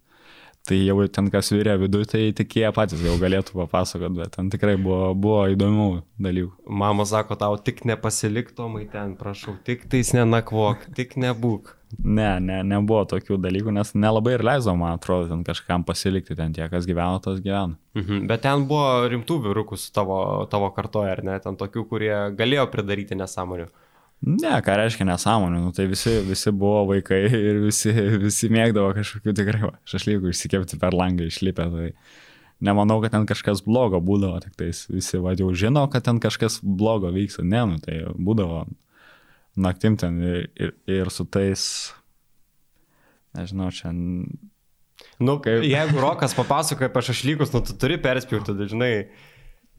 Tai jau ten kas vyrė viduje, tai tik jie patys jau galėtų papasakot, bet ten tikrai buvo, buvo įdomių dalykų. Mama sako, tau tik nepasilik tomai ten, prašau, tik tais nenakvok, tik nebūk. Ne, ne, nebuvo tokių dalykų, nes nelabai ir leido, man atrodo, ten kažkam pasilikti, ten tie, kas gyveno, tas gyveno. Mhm, bet ten buvo rimtų vyrukų su tavo, tavo kartoje, ar ne, ten tokių, kurie galėjo pridaryti nesąmonių. Ne, ką reiškia nesąmonė, nu, tai visi, visi buvo vaikai ir visi, visi mėgdavo kažkokių tikrai šašlykų išsikepti per langą išlipę. Tai nemanau, kad ten kažkas blogo būdavo, tik tais visi va jau žino, kad ten kažkas blogo vyksta. Ne, nu tai būdavo naktim ten ir, ir, ir su tais, nežinau, čia Nu, kaip... jeigu Rokas papasakoja apie šašlykus, nu, tu turi perspjauti, dažnai.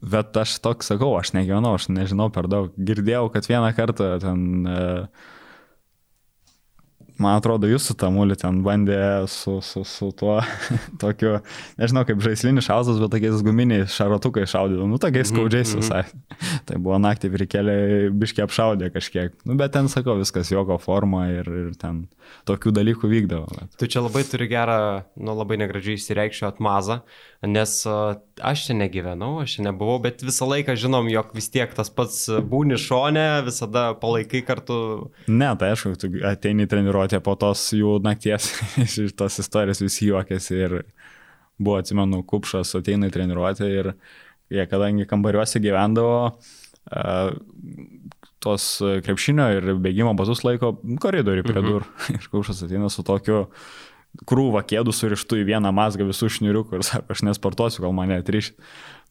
Bet aš toks sakau, aš negyvenau, aš nežinau per daug. Girdėjau, kad vieną kartą ten uh, man atrodo, jūs su Tamuliu ten bandė su, su, su tuo tokiu, nežinau, kaip žaislinis šauzas, bet tokiais guminiais šarotukai šaudydavo, nu, tokiais mhm, skaudžiais mm -hmm. visai. tai buvo naktį prikėlė, biškiai apšaudė kažkiek. Nu, bet ten, sakau, viskas joko forma ir, ir ten tokių dalykų vykdavo. Bet. Tu čia labai turi gerą, nu, labai negražiai įsireikščiau atmazą, nes aš čia negyvenau, aš čia nebuvau, bet visą laiką žinom, jog vis tiek tas pats būni šone, visada palaikai kartu. Ne, tai aišku, tu ateini treniruotė po tos jų nakties, iš tos istorijos visi juokėsi ir buvo, atsimenu, kupšas ateina į treniruotę ir jie, kadangi kambariuose gyvendavo, uh, tos krepšinio ir bėgimo bazus laiko koridorių prie mhm. durų. Mhm. Ir kupšas ateina su tokiu krūvą kėdų surištų į vieną mazgą visų šniuriukų ir sako, aš nesportuosiu, gal mane atrišit.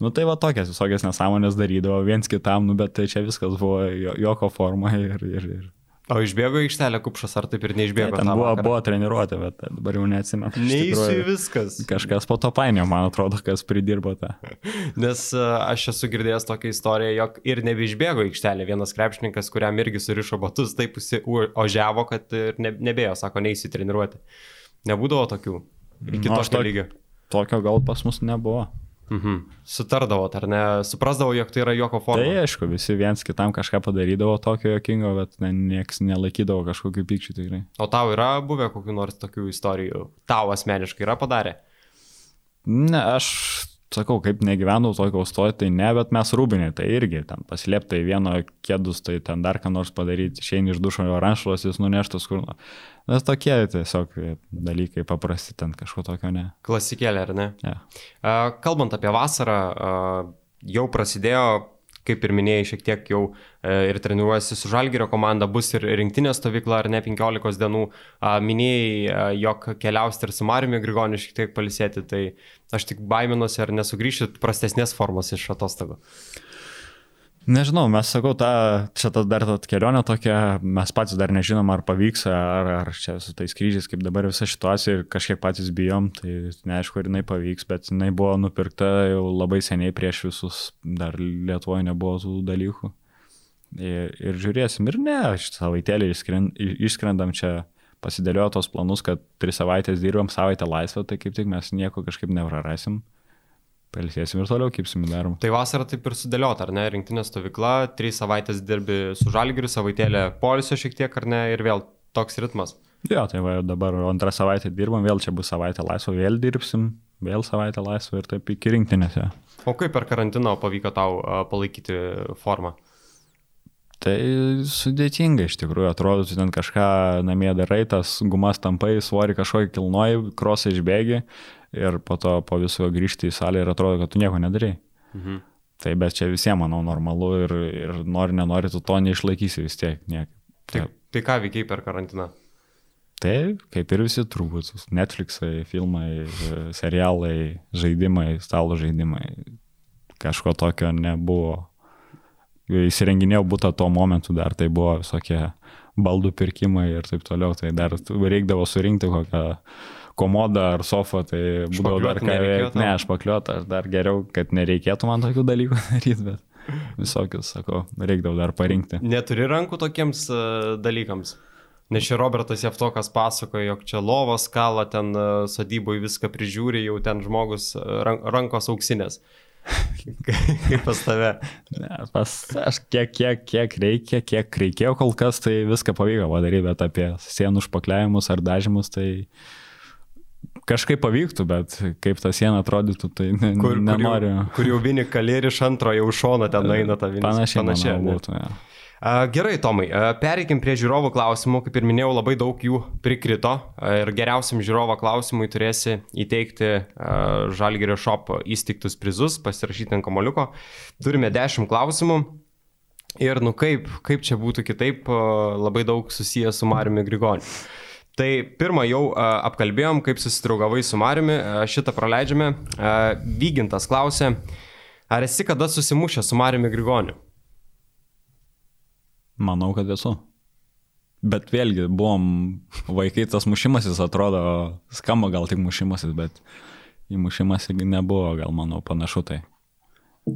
Nu tai va tokias visokias nesąmonės darydavo viens kitam, nu bet tai čia viskas buvo joko forma ir... ir, ir. O išbėgo aikštelė kupšas, ar taip ir neišbėgo? Tai buvo, vakarą? buvo treniruotė, bet dabar jau neatsimenu. Neįsiu viskas. Kažkas po to painio, man atrodo, kas pridirbo tą. Nes uh, aš esu girdėjęs tokią istoriją, jog ir nebeišbėgo aikštelė. Vienas krepšininkas, kuriam irgi surišo batus, taip ožiavo, kad ir ne, nebėjo, sako, neįsiu treniruoti. Nebūdavo tokių. Iki nu, tokio lygio. Tokio gal pas mus nebuvo. Mhm. Sutardavot, ar ne? Suprasdavo, jog tai yra juoko forma. Tai aišku, visi viens kitam kažką padarydavo tokio jokingo, bet ne, nieks nelaikydavo kažkokiu pykčiu tikrai. O tau yra buvę kokiu nors tokių istorijų? Tau asmeniškai yra padarę? Ne, aš sakau, kaip negyvenau toj kaustoje, tai ne, bet mes rūbinė, tai irgi ten paslėptai vieno kėdus, tai ten dar ką nors padaryti, išeini iš dušo jo ranšalas, jis nuneštas kur. Nes tokie tiesiog dalykai paprasti, ten kažko tokio ne. Klasikėlė, ar ne? Ja. Kalbant apie vasarą, jau prasidėjo kaip ir minėjai, šiek tiek jau e, ir treniruojasi su Žalgirio komanda, bus ir rinktinė stovykla, ar ne 15 dienų. Minėjai, e, jog keliausite ir su Mariumi Grigoniu šiek tiek palisėti, tai aš tik baiminuosi, ar nesugrįšit prastesnės formos iš atostogų. Nežinau, mes sakau, ta, čia tas dar ta kelionė tokia, mes patys dar nežinom, ar pavyks, ar, ar čia su tais skrydžiais, kaip dabar visa situacija ir kažkiek patys bijom, tai neaišku, ar jinai pavyks, bet jinai buvo nupirkta jau labai seniai prieš visus, dar Lietuvoje nebuvo tų dalykų. Ir, ir žiūrėsim, ir ne, savaitėlį išskrendam čia, pasidėliojo tos planus, kad tris savaitės dirbam savaitę laisvę, tai kaip tik mes nieko kažkaip neprarasim. Palsėsim ir toliau kipsim į darbą. Tai vasara taip ir sudėliota, ar ne? Rinktinė stovykla, trys savaitės dirbi su žalgiriu, savaitėlė polisio šiek tiek, ar ne? Ir vėl toks ritmas. Jo, tai va, dabar antrą savaitę dirbam, vėl čia bus savaitė laisvo, vėl dirbsim, vėl savaitę laisvo ir taip iki rinktinėse. O kaip per karantiną pavyko tau palaikyti formą? Tai sudėtinga iš tikrųjų, atrodo, tu ten kažką namie darai, tas gumas tampai, svorį kažkokį kilnoji, krosą išbėgi, ir po to po viso grįžti į salę ir atrodo, kad tu nieko nedarai. Mhm. Tai bet čia visiems, manau, normalu ir, ir nori, nenori, tu to neišlaikysi vis tiek. Niek. Tai, tai ką veikiai per karantiną? Tai kaip ir visi turbūt, Netflixai, filmai, serialai, žaidimai, stalo žaidimai, kažko tokio nebuvo. Įsirenginėjau būtą tuo momentu dar, tai buvo visokie baldų pirkimai ir taip toliau, tai dar reikdavo surinkti kokią komodą ar sofą, tai būdavo dar ką veikti. Ne, aš pakliuotą, aš dar geriau, kad nereikėtų man tokių dalykų daryti, bet visokius, sakau, reikdavo dar parinkti. Neturi rankų tokiems uh, dalykams? Nes čia Robertas Jeftokas pasakoja, jog čia lovos kalą, ten uh, sodyboje viską prižiūri, jau ten žmogus uh, rankos auksinės. Kaip pas tave? Ne, pas aš kiek, kiek, kiek reikia, kiek reikėjo kol kas, tai viską pavyko padaryti, bet apie sienų užpakliavimus ar dažymus, tai kažkaip pavyktų, bet kaip ta siena atrodytų, tai ne, kur, nenoriu. Kur jau, kur jau vieni kalėri iš antro jau šono ten eina ta viena. Panašiai, panašiai būtų. Ja. Gerai, Tomai, pereikim prie žiūrovų klausimų. Kaip ir minėjau, labai daug jų prikrito ir geriausiam žiūrovo klausimui turėsi įteikti Žalgerio Shop įsteigtus prizus, pasirašyti ant kamoliuko. Turime 10 klausimų. Ir nu kaip, kaip čia būtų kitaip, labai daug susijęs su Mariumi Grigoniu. Tai pirmą jau apkalbėjom, kaip susitraugavai su Mariumi, šitą praleidžiame. Vygintas klausė, ar esi kada susimušęs su Mariumi Grigoniu? Manau, kad esu. Bet vėlgi, buvom vaikai, tas mušimasis atrodo, skamba gal tik mušimasis, bet įmušimas nebuvo, gal manau, panašu tai.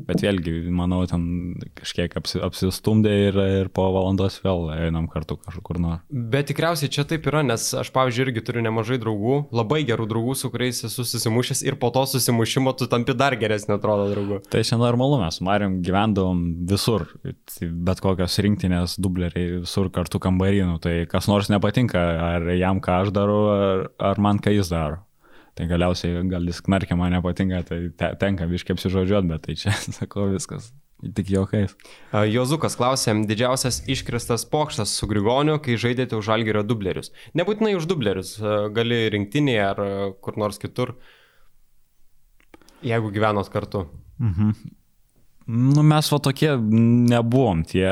Bet vėlgi, manau, ten kažkiek apsi, apsistumdė ir, ir po valandos vėl einam kartu kažkur nors. Bet tikriausiai čia taip yra, nes aš, pavyzdžiui, irgi turiu nemažai draugų, labai gerų draugų, su kuriais esu susimušęs ir po to susimušimo tu tampi dar geresnė, atrodo, draugu. Tai čia normalu, mes Mariam gyvendavom visur, bet kokios rinktinės dubleriai visur kartu kambarynų, tai kas nors nepatinka, ar jam ką aš darau, ar, ar man ką jis daro. Tai galiausiai gal jis knarkia man nepatinka, tai te, tenka viškiai apsižodžiuot, bet tai čia, sakau, viskas. Tik juokais. Jozukas klausė, didžiausias iškristas pokštas su Grigoniu, kai žaidėte už Algerio dublerius. Nebūtinai už dublerius, gali rinktinėje ar kur nors kitur, jeigu gyvenot kartu. Mhm. Nu, mes va tokie nebuvom, tie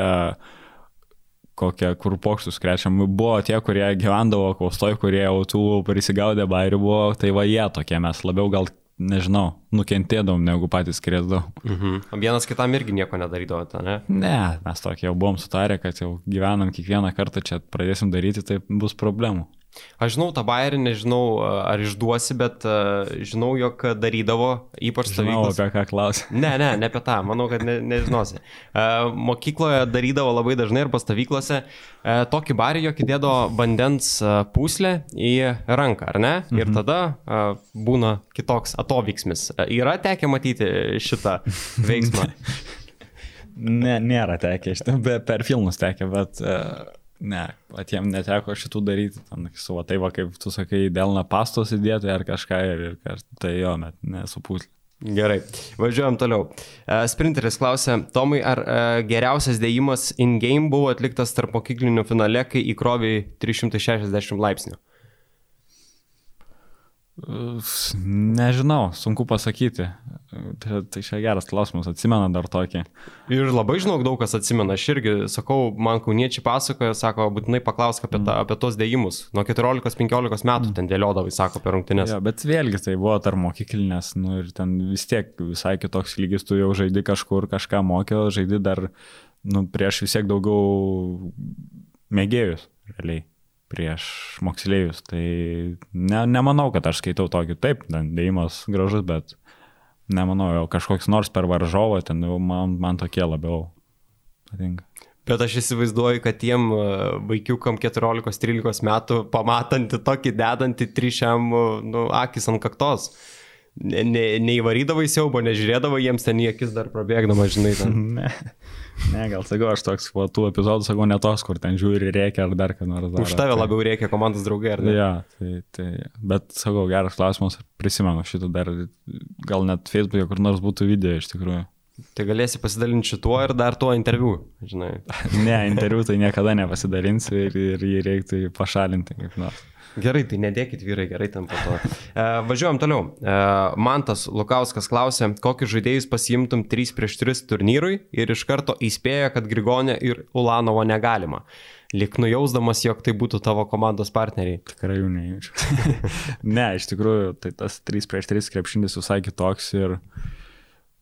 kokie, kur pokštus krečiam. Buvo tie, kurie gyvendavo kaustoj, kurie jau tų prisigaudė bairių buvo, tai va jie tokie mes labiau gal, nežinau, nukentėdavom negu patys krėsdavom. Mhm. Vienas kitam irgi nieko nedarydavote, ne? Ne, mes tokie jau buvom sutarę, kad jau gyvenam kiekvieną kartą čia pradėsim daryti, tai bus problemų. Aš žinau tą bairį, nežinau ar išduosi, bet žinau, jog darydavo, ypač stovyklos. Žinau, apie ką klausi. Ne, ne, ne apie tą, manau, kad ne, nežinosi. Mokykloje darydavo labai dažnai ir pastovyklose uh, tokį barį, jog įdėdavo vandens puslę į ranką, ar ne? Mhm. Ir tada būna kitoks atovyksmis. Yra tekę matyti šitą veiksmą? ne, nėra tekę, per filmus tekę, bet... Uh Ne, patiems neteko šitų daryti, ten, su va, tai va, kaip tu sakai, dėlna pastos įdėti ar kažką ir, ir tai jo, bet nesupūtlė. Gerai, važiuojam toliau. Uh, sprinteris klausė, Tomai, ar uh, geriausias dėjimas in-game buvo atliktas tarp mokyklinių finale, kai įkrovė 360 laipsnių? Nežinau, sunku pasakyti. Tai, tai čia geras klausimas, atsimena dar tokį. Ir labai žinau, daug kas atsimena. Aš irgi sakau, man kauniečiai pasakoja, sako, būtinai paklausk apie, ta, apie tos dėjimus. Nuo 14-15 metų mm. ten dėliodavai, sako, per rungtynės. Ja, bet vėlgi tai buvo tarp mokyklinės, nu ir ten vis tiek visai kitoks lygis, tu jau žaidi kažkur, kažką mokė, žaidi dar, nu, prieš vis tiek daugiau mėgėjus, realiai prieš moksleivius. Tai ne, nemanau, kad aš skaitau tokį, taip, dėjimas gražus, bet nemanau, jau kažkoks nors per varžovą, ten jau man, man tokie labiau patinka. Bet aš įsivaizduoju, kad tiem e, vaikiukam 14-13 metų pamatantį tokį dedantį trišiam, nu, akis ant kaktos. Ne, ne, neįvarydavo į siaubą, nežiūrėdavo jiems ten į akis dar prabėgdama, žinai. Ten. ne. Ne, gal sakau, aš toks, po tų epizodų sakau, ne tos, kur ten žiūri reikia ar dar ką nors. Dar, Už tave tai... labiau reikia komandos draugai, ar ne? Ja, tai, tai, bet sakau, geras klausimas, prisimenu šitą dar, gal net Facebook'e kur nors būtų video iš tikrųjų. Tai galėsi pasidalinti šituo ir dar tuo interviu, žinai. ne, interviu tai niekada nepasidalinsiu ir, ir jį reiktų pašalinti kaip nors. Gerai, tai nedėkit vyrai, gerai tam po to. E, važiuojam toliau. E, Mantas Lukauskas klausė, kokius žaidėjus pasiimtum 3 prieš 3 turnyrui ir iš karto įspėjo, kad Grigonė ir Ulanovo negalima. Lik nujausdamas, jog tai būtų tavo komandos partneriai. Tikrai jų nejaučiu. ne, iš tikrųjų, tai tas 3 prieš 3 krepšinis visai kitoks ir...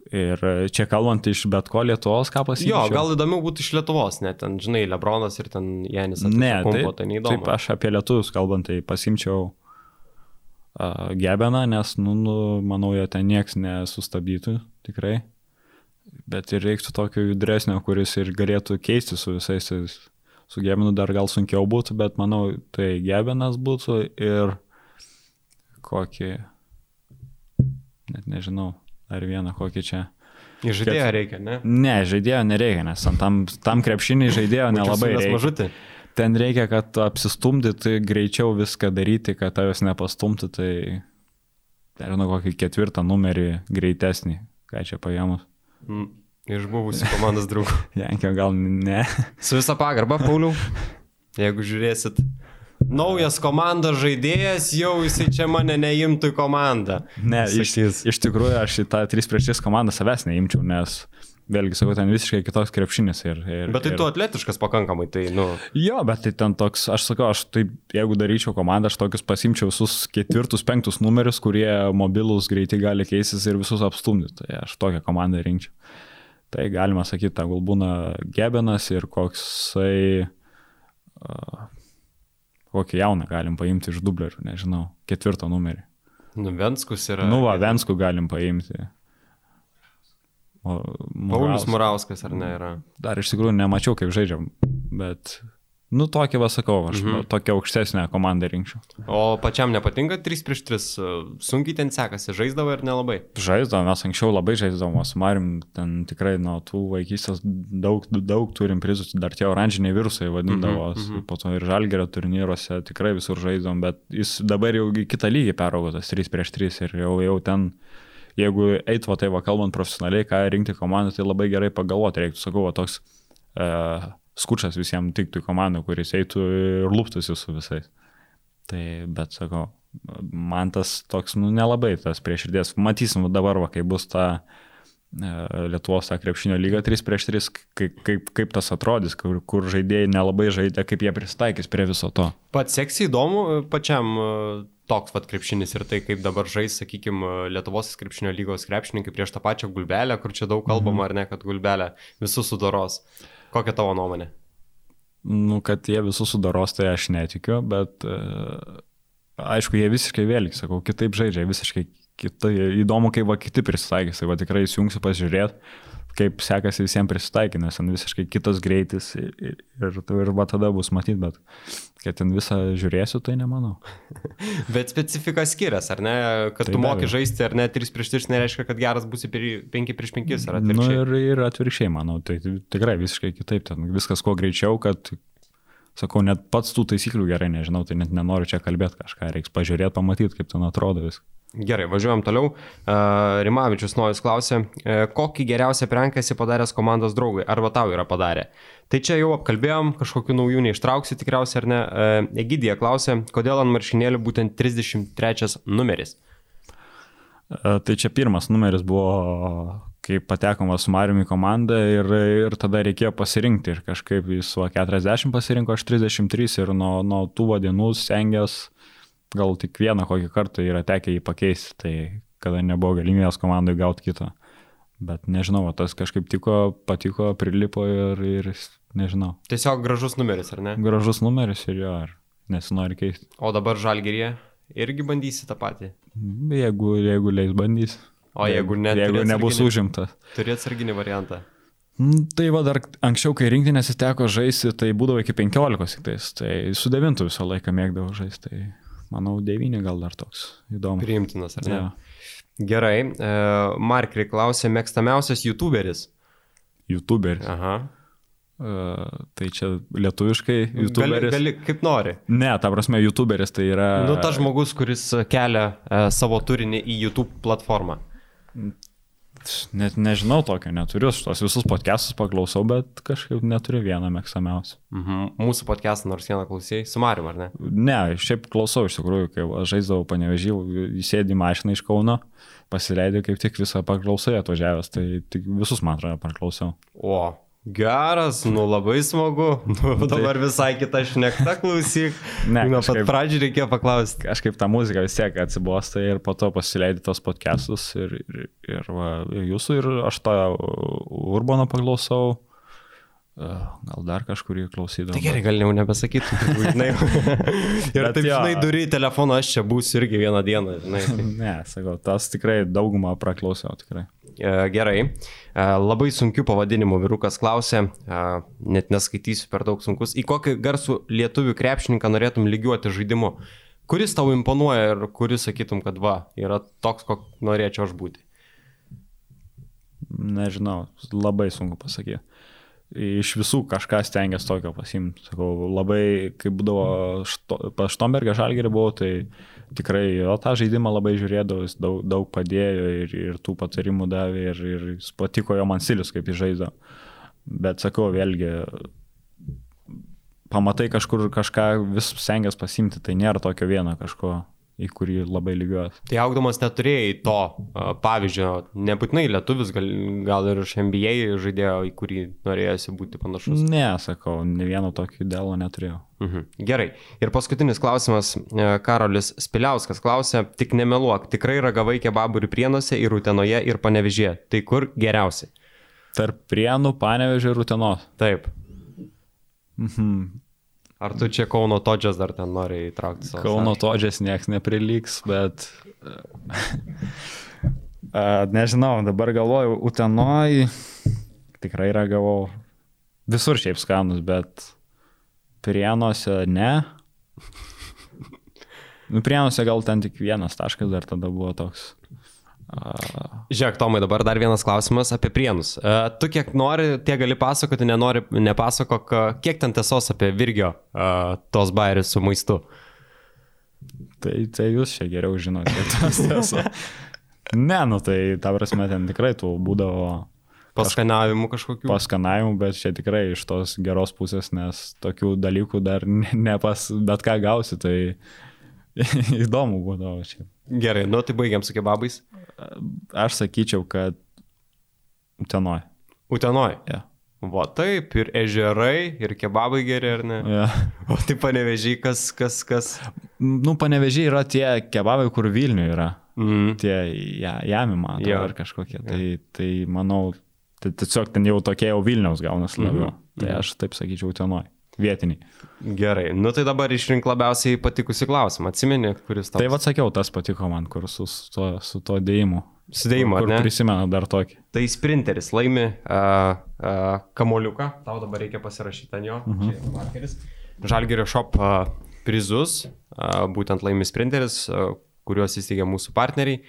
Ir čia kalbant iš bet ko Lietuvos, ką pasakyti. Jo, gal įdomiau būtų iš Lietuvos, net ten, žinai, Lebronas ir ten Janis. Ne, kumpo, tai, tai neįdomu. Taip, aš apie Lietuvus kalbant, tai pasimčiau uh, Gebeną, nes, nu, nu, manau, jo ten nieks nesustabdytų, tikrai. Bet ir reiktų tokio judresnio, kuris ir galėtų keisti su visais. Su Gebenu dar gal sunkiau būtų, bet manau, tai Gebenas būtų ir kokį, net nežinau, ar vieną kokį čia. Į žaidėją Ket... reikia, ne? Ne, žaidėjo nereikia, nes tam, tam krepšinį žaidėjo nelabai reikia. Mažutį. Ten reikia, kad apsistumdyti, greičiau viską daryti, kad tavęs nepastumti, tai nežinau, kokį ketvirtą numerį greitesnį, ką čia paėmus. Mm. Iš buvusių komandos draugų. Jankio gal ne. Su visa pagarba, Pauliau, jeigu žiūrėsit naujas komandos žaidėjas, jau jisai čia mane neimtų į komandą. Ne, iš, iš tikrųjų aš į tą 3 prieš 3 komandą savęs neimčiau, nes vėlgi sakau, ten visiškai kitoks krepšinis. Ir, ir, Bet tai ir... tu atletiškas pakankamai, tai, nu. Jo, bet tai ten toks, aš sakau, aš taip, jeigu daryčiau komandą, aš tokius pasimčiau visus ketvirtus, penktus numerius, kurie mobilus greitai gali keistis ir visus apstumdyti. Tai aš tokią komandą rinkčiau. Tai galima sakyti, ta gal būna Gebenas ir koksai, uh, kokį jauną galim paimti iš dublerių, nežinau, ketvirtą numerį. Nu, Venskus yra. Nu, va, Venskų galim paimti. O, Paulius Murauskas ar ne yra? Dar iš tikrųjų nemačiau, kaip žaidžiam, bet, nu, tokį vasakau, aš mhm. tokią aukštesnę komandą rinkčiau. O pačiam nepatinka 3 prieš 3, sunkiai ten sekasi, žaisdavo ir nelabai. Žaisdavom, mes anksčiau labai žaisdavom, su Marim ten tikrai nuo tų vaikystės daug, daug turim prizų, dar tie oranžiniai virusai vadindavo, mhm, mhm. po to ir žalgerio turnyruose tikrai visur žaisdavom, bet jis dabar jau į kitą lygį peraugo tas 3 prieš 3 ir jau, jau ten jeigu eitų, tai va, kalbant profesionaliai, ką rinkti komandą, tai labai gerai pagalvoti reiktų, sakau, va, toks uh, skučas visiems tiktų į komandą, kuris eitų ir lūptųsi su visais. Tai, bet sakau, man tas toks, nu, nelabai tas prieširdies. Matysim dabar, va, kai bus ta uh, Lietuvos ta krepšinio lyga 3 prieš 3, kaip, kaip, kaip tas atrodys, kur, kur žaidėjai nelabai žaidė, kaip jie pristaikys prie viso to. Pats seksy įdomu pačiam toks pat krepšinis ir tai, kaip dabar žais, sakykime, Lietuvos krepšinio lygos krepšininkai prieš tą pačią gulbelę, kur čia daug kalbama, mhm. ar ne, kad gulbelė visus sudaros. Kokia tavo nuomonė? Nu, kad jie visus sudaros, tai aš netikiu, bet uh, aišku, jie visiškai vėlgi, sakau, kitaip žaidžia, visiškai kitai, įdomu, kaip va kiti prisitaikys, tai va tikrai įsijungsiu pasižiūrėti kaip sekasi visiems prisitaikyti, nes ten visiškai kitas greitis ir, ir, ir, ir va tada bus matyti, bet kad ten visą žiūrėsiu, tai nemanau. bet specifika skiriasi, ar ne? Kad tai tu moki žaisti, ar ne 3 prieš 3 nereiškia, kad geras būsi 5 prieš 5 ar atvirkščiai. Nu, ir, ir atvirkščiai, manau, tai tikrai visiškai kitaip, ten viskas kuo greičiau, kad sakau, net pats tų taisyklių gerai nežinau, tai net nenoriu čia kalbėti kažką, reiks pažiūrėti, pamatyti, kaip ten atrodo viskas. Gerai, važiuojam toliau. Rimavičius Nojus klausė, uh, kokį geriausią prenką esi padaręs komandos draugui, arba tau yra padarę. Tai čia jau apkalbėjom, kažkokių naujų neištrauksi tikriausiai ar ne. Uh, Egidija klausė, kodėl ant maršinėlių būtent 33 numeris. Uh, tai čia pirmas numeris buvo, kai patekome su Mariumi komandą ir, ir tada reikėjo pasirinkti ir kažkaip jis 40 pasirinko, aš 33 ir nuo, nuo tų dienų stengiasi gal tik vieną kokį kartą yra tekę jį pakeisti, tai kada nebuvo galimybės komandai gauti kitą. Bet nežinau, tas kažkaip tiko, patiko, prilipo ir, ir nežinau. Tiesiog gražus numeris, ar ne? Gražus numeris ir jo, ar nesinori keisti. O dabar žalgerėje irgi bandysi tą patį? Jeigu, jeigu leis bandys. O jeigu, ne, jeigu nebus užimtas. Turi atsarginį variantą. Mm, tai va dar anksčiau, kai rinktinėse teko žaisti, tai būdavo iki 15 tik tais. Tai su devintu visą laiką mėgdavau žaisti. Tai manau, devyni gal dar toks įdomus. Priimtinas, ar ne? Ja. Gerai. E, Markri klausė, mėgstamiausias YouTuberis. YouTuberis. Aha. Uh, tai čia lietuviškai YouTuberis. Gali, gali kaip nori. Ne, ta prasme, YouTuberis tai yra. Nu, tas žmogus, kuris kelia uh, savo turinį į YouTube platformą. Net nežinau tokio, neturiu, tos visus podcastus paklausau, bet kažkaip neturiu vieną mėgstamiausią. Mhm. Mūsų podcastą nors vieną klausėjai, su Mariu, ar ne? Ne, šiaip klausau iš tikrųjų, kai aš žaisdavau panevežį, įsėdį mašiną iš Kauno, pasileidai kaip tik visą paklausai atvažiavęs, tai visus man atrodo paklausiau. O, Geras, nu labai smagu. Nu, tai- dabar visai kita šnekta klausyk. Ne, nuo pat pradžių reikėjo paklausti. Kažkaip ta muzika vis tiek atsibosta ir po to pasileidai tos podcastus ir, ir, ir va, jūsų ir aš tą Urbaną paklausau. Gal dar kažkurį klausydavau. Tai gerai, gal jau nebesakytum, žinai. ir taip, jo. žinai, duri telefoną, aš čia būsiu irgi vieną dieną, žinai. ne, sakau, tas tikrai daugumą praklausiau, tikrai. E, gerai. E, labai sunkių pavadinimų vyrukas klausė, e, net neskaitysiu per daug sunkus. Į kokį garsų lietuvių krepšininką norėtum lygiuoti žaidimu? Kuris tau imponuoja ir kuris sakytum, kad va, yra toks, kok norėčiau aš būti? Nežinau, labai sunku pasakyti iš visų kažką stengiasi tokio pasimti. Sakau, labai, kai būdavo što, pas Štombergą žalgerį buvau, tai tikrai jo tą žaidimą labai žiūrėdavau, jis daug, daug padėjo ir, ir tų patarimų davė ir, ir patiko jo man stilius, kaip jis žaidė. Bet sakau, vėlgi, pamatai kažkur kažką vis stengiasi pasimti, tai nėra tokio vieno kažko. Į kurį labai lygiuojas. Tai augdamas neturėjai to pavyzdžio, nebūtinai lietuvis, gal, gal ir iš NBA žaidėjo, į kurį norėjosi būti panašus. Ne, sakau, ne vieno tokio idealo neturėjau. Mhm. Gerai. Ir paskutinis klausimas. e, Karolis Spiliauskas klausė, tik nemeluok, tikrai ragavai kebabų ir prienuose, ir utenoje, ir panevežė. Tai kur geriausiai? Tarp prienų, panevežė ir utenos. Taip. Mhm. Ar tu čia Kauno Todžias dar ten nori įtraukti savo? Kauno todžias nieks nepriliks, bet... Nežinau, dabar galvoju, Utenoj tikrai ragavau. Visur šiaip skanus, bet prienuose ne. Nu, prienuose gal ten tik vienas taškas dar tada buvo toks. Žiūrėk, Tomai, dabar dar vienas klausimas apie prienus. E, Tu kiek nori, tie gali pasakoti, nenori, nepasakok, e, kiek ten tiesos apie Virgio e, tos bairius su maistu. tai, tai jūs čia geriau žinote. tas tiesa. ne, nu tai ta prasme ten tikrai tų būdavo Paskanavimų kažkokių. paskanavimų, bet čia tikrai iš tos geros pusės, nes tokių dalykų dar ne, pas bet ką gausi, tai įdomu būdavo čia. Gerai, nu tai baigiam su kebabais. Aš sakyčiau, kad Utenoj. Utenoj. Ja. Va taip, ir ežerai, ir kebabai geri, ar ne? Ja. O tai panevežiai, kas, kas, kas. Nu, panevežiai yra tie kebabai, kur Vilniuje yra. Mm. Tie ja, jami, man atrodo, Jo. ar kažkokie. Tai, tai manau, tai tiesiog ten jau tokie jau Vilniaus gaunasi labiau. Mhm. Tai aš taip sakyčiau Utenoj. Vietiniai. Gerai, nu tai dabar išrink labiausiai patikusi klausimą. Atsimeni, kuris tau. Tai vad sakiau, tas patiko man, kur su, su, to, su to dėjimu. Sudėjimo, Kur ne? prisimenu dar tokį. Tai sprinteris laimi uh, uh, kamoliuką, tau dabar reikia pasirašyti ant jo. Mhm. Čia yra markeris. Žalgerio shop uh, prizus, uh, būtent laimi sprinteris, uh, kuriuos įsteigė mūsų partneriai.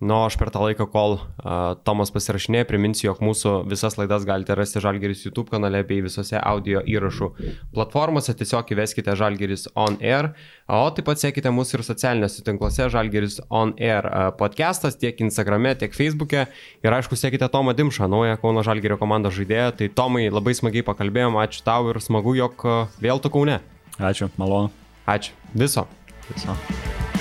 Nu, aš per tą laiką, kol uh, Tomas pasirašinėja, priminsiu, jog mūsų visas laidas galite rasti Žalgeris YouTube kanale bei visose audio įrašų platformose. Tiesiog įveskite Žalgeris On Air, o taip pat sekite mūsų ir socialinėse tinkluose Žalgeris On Air podcastas tiek Instagrame, tiek Facebook'e. Ir aišku, sekite Tomą Dimšą, naują Kauno Žalgerio komandos žaidėją. Tai Tomai labai smagiai pakalbėjom, ačiū tau ir smagu, jog vėl tu Kaune. Ačiū, malonu. Ačiū. Viso. Tiesiog.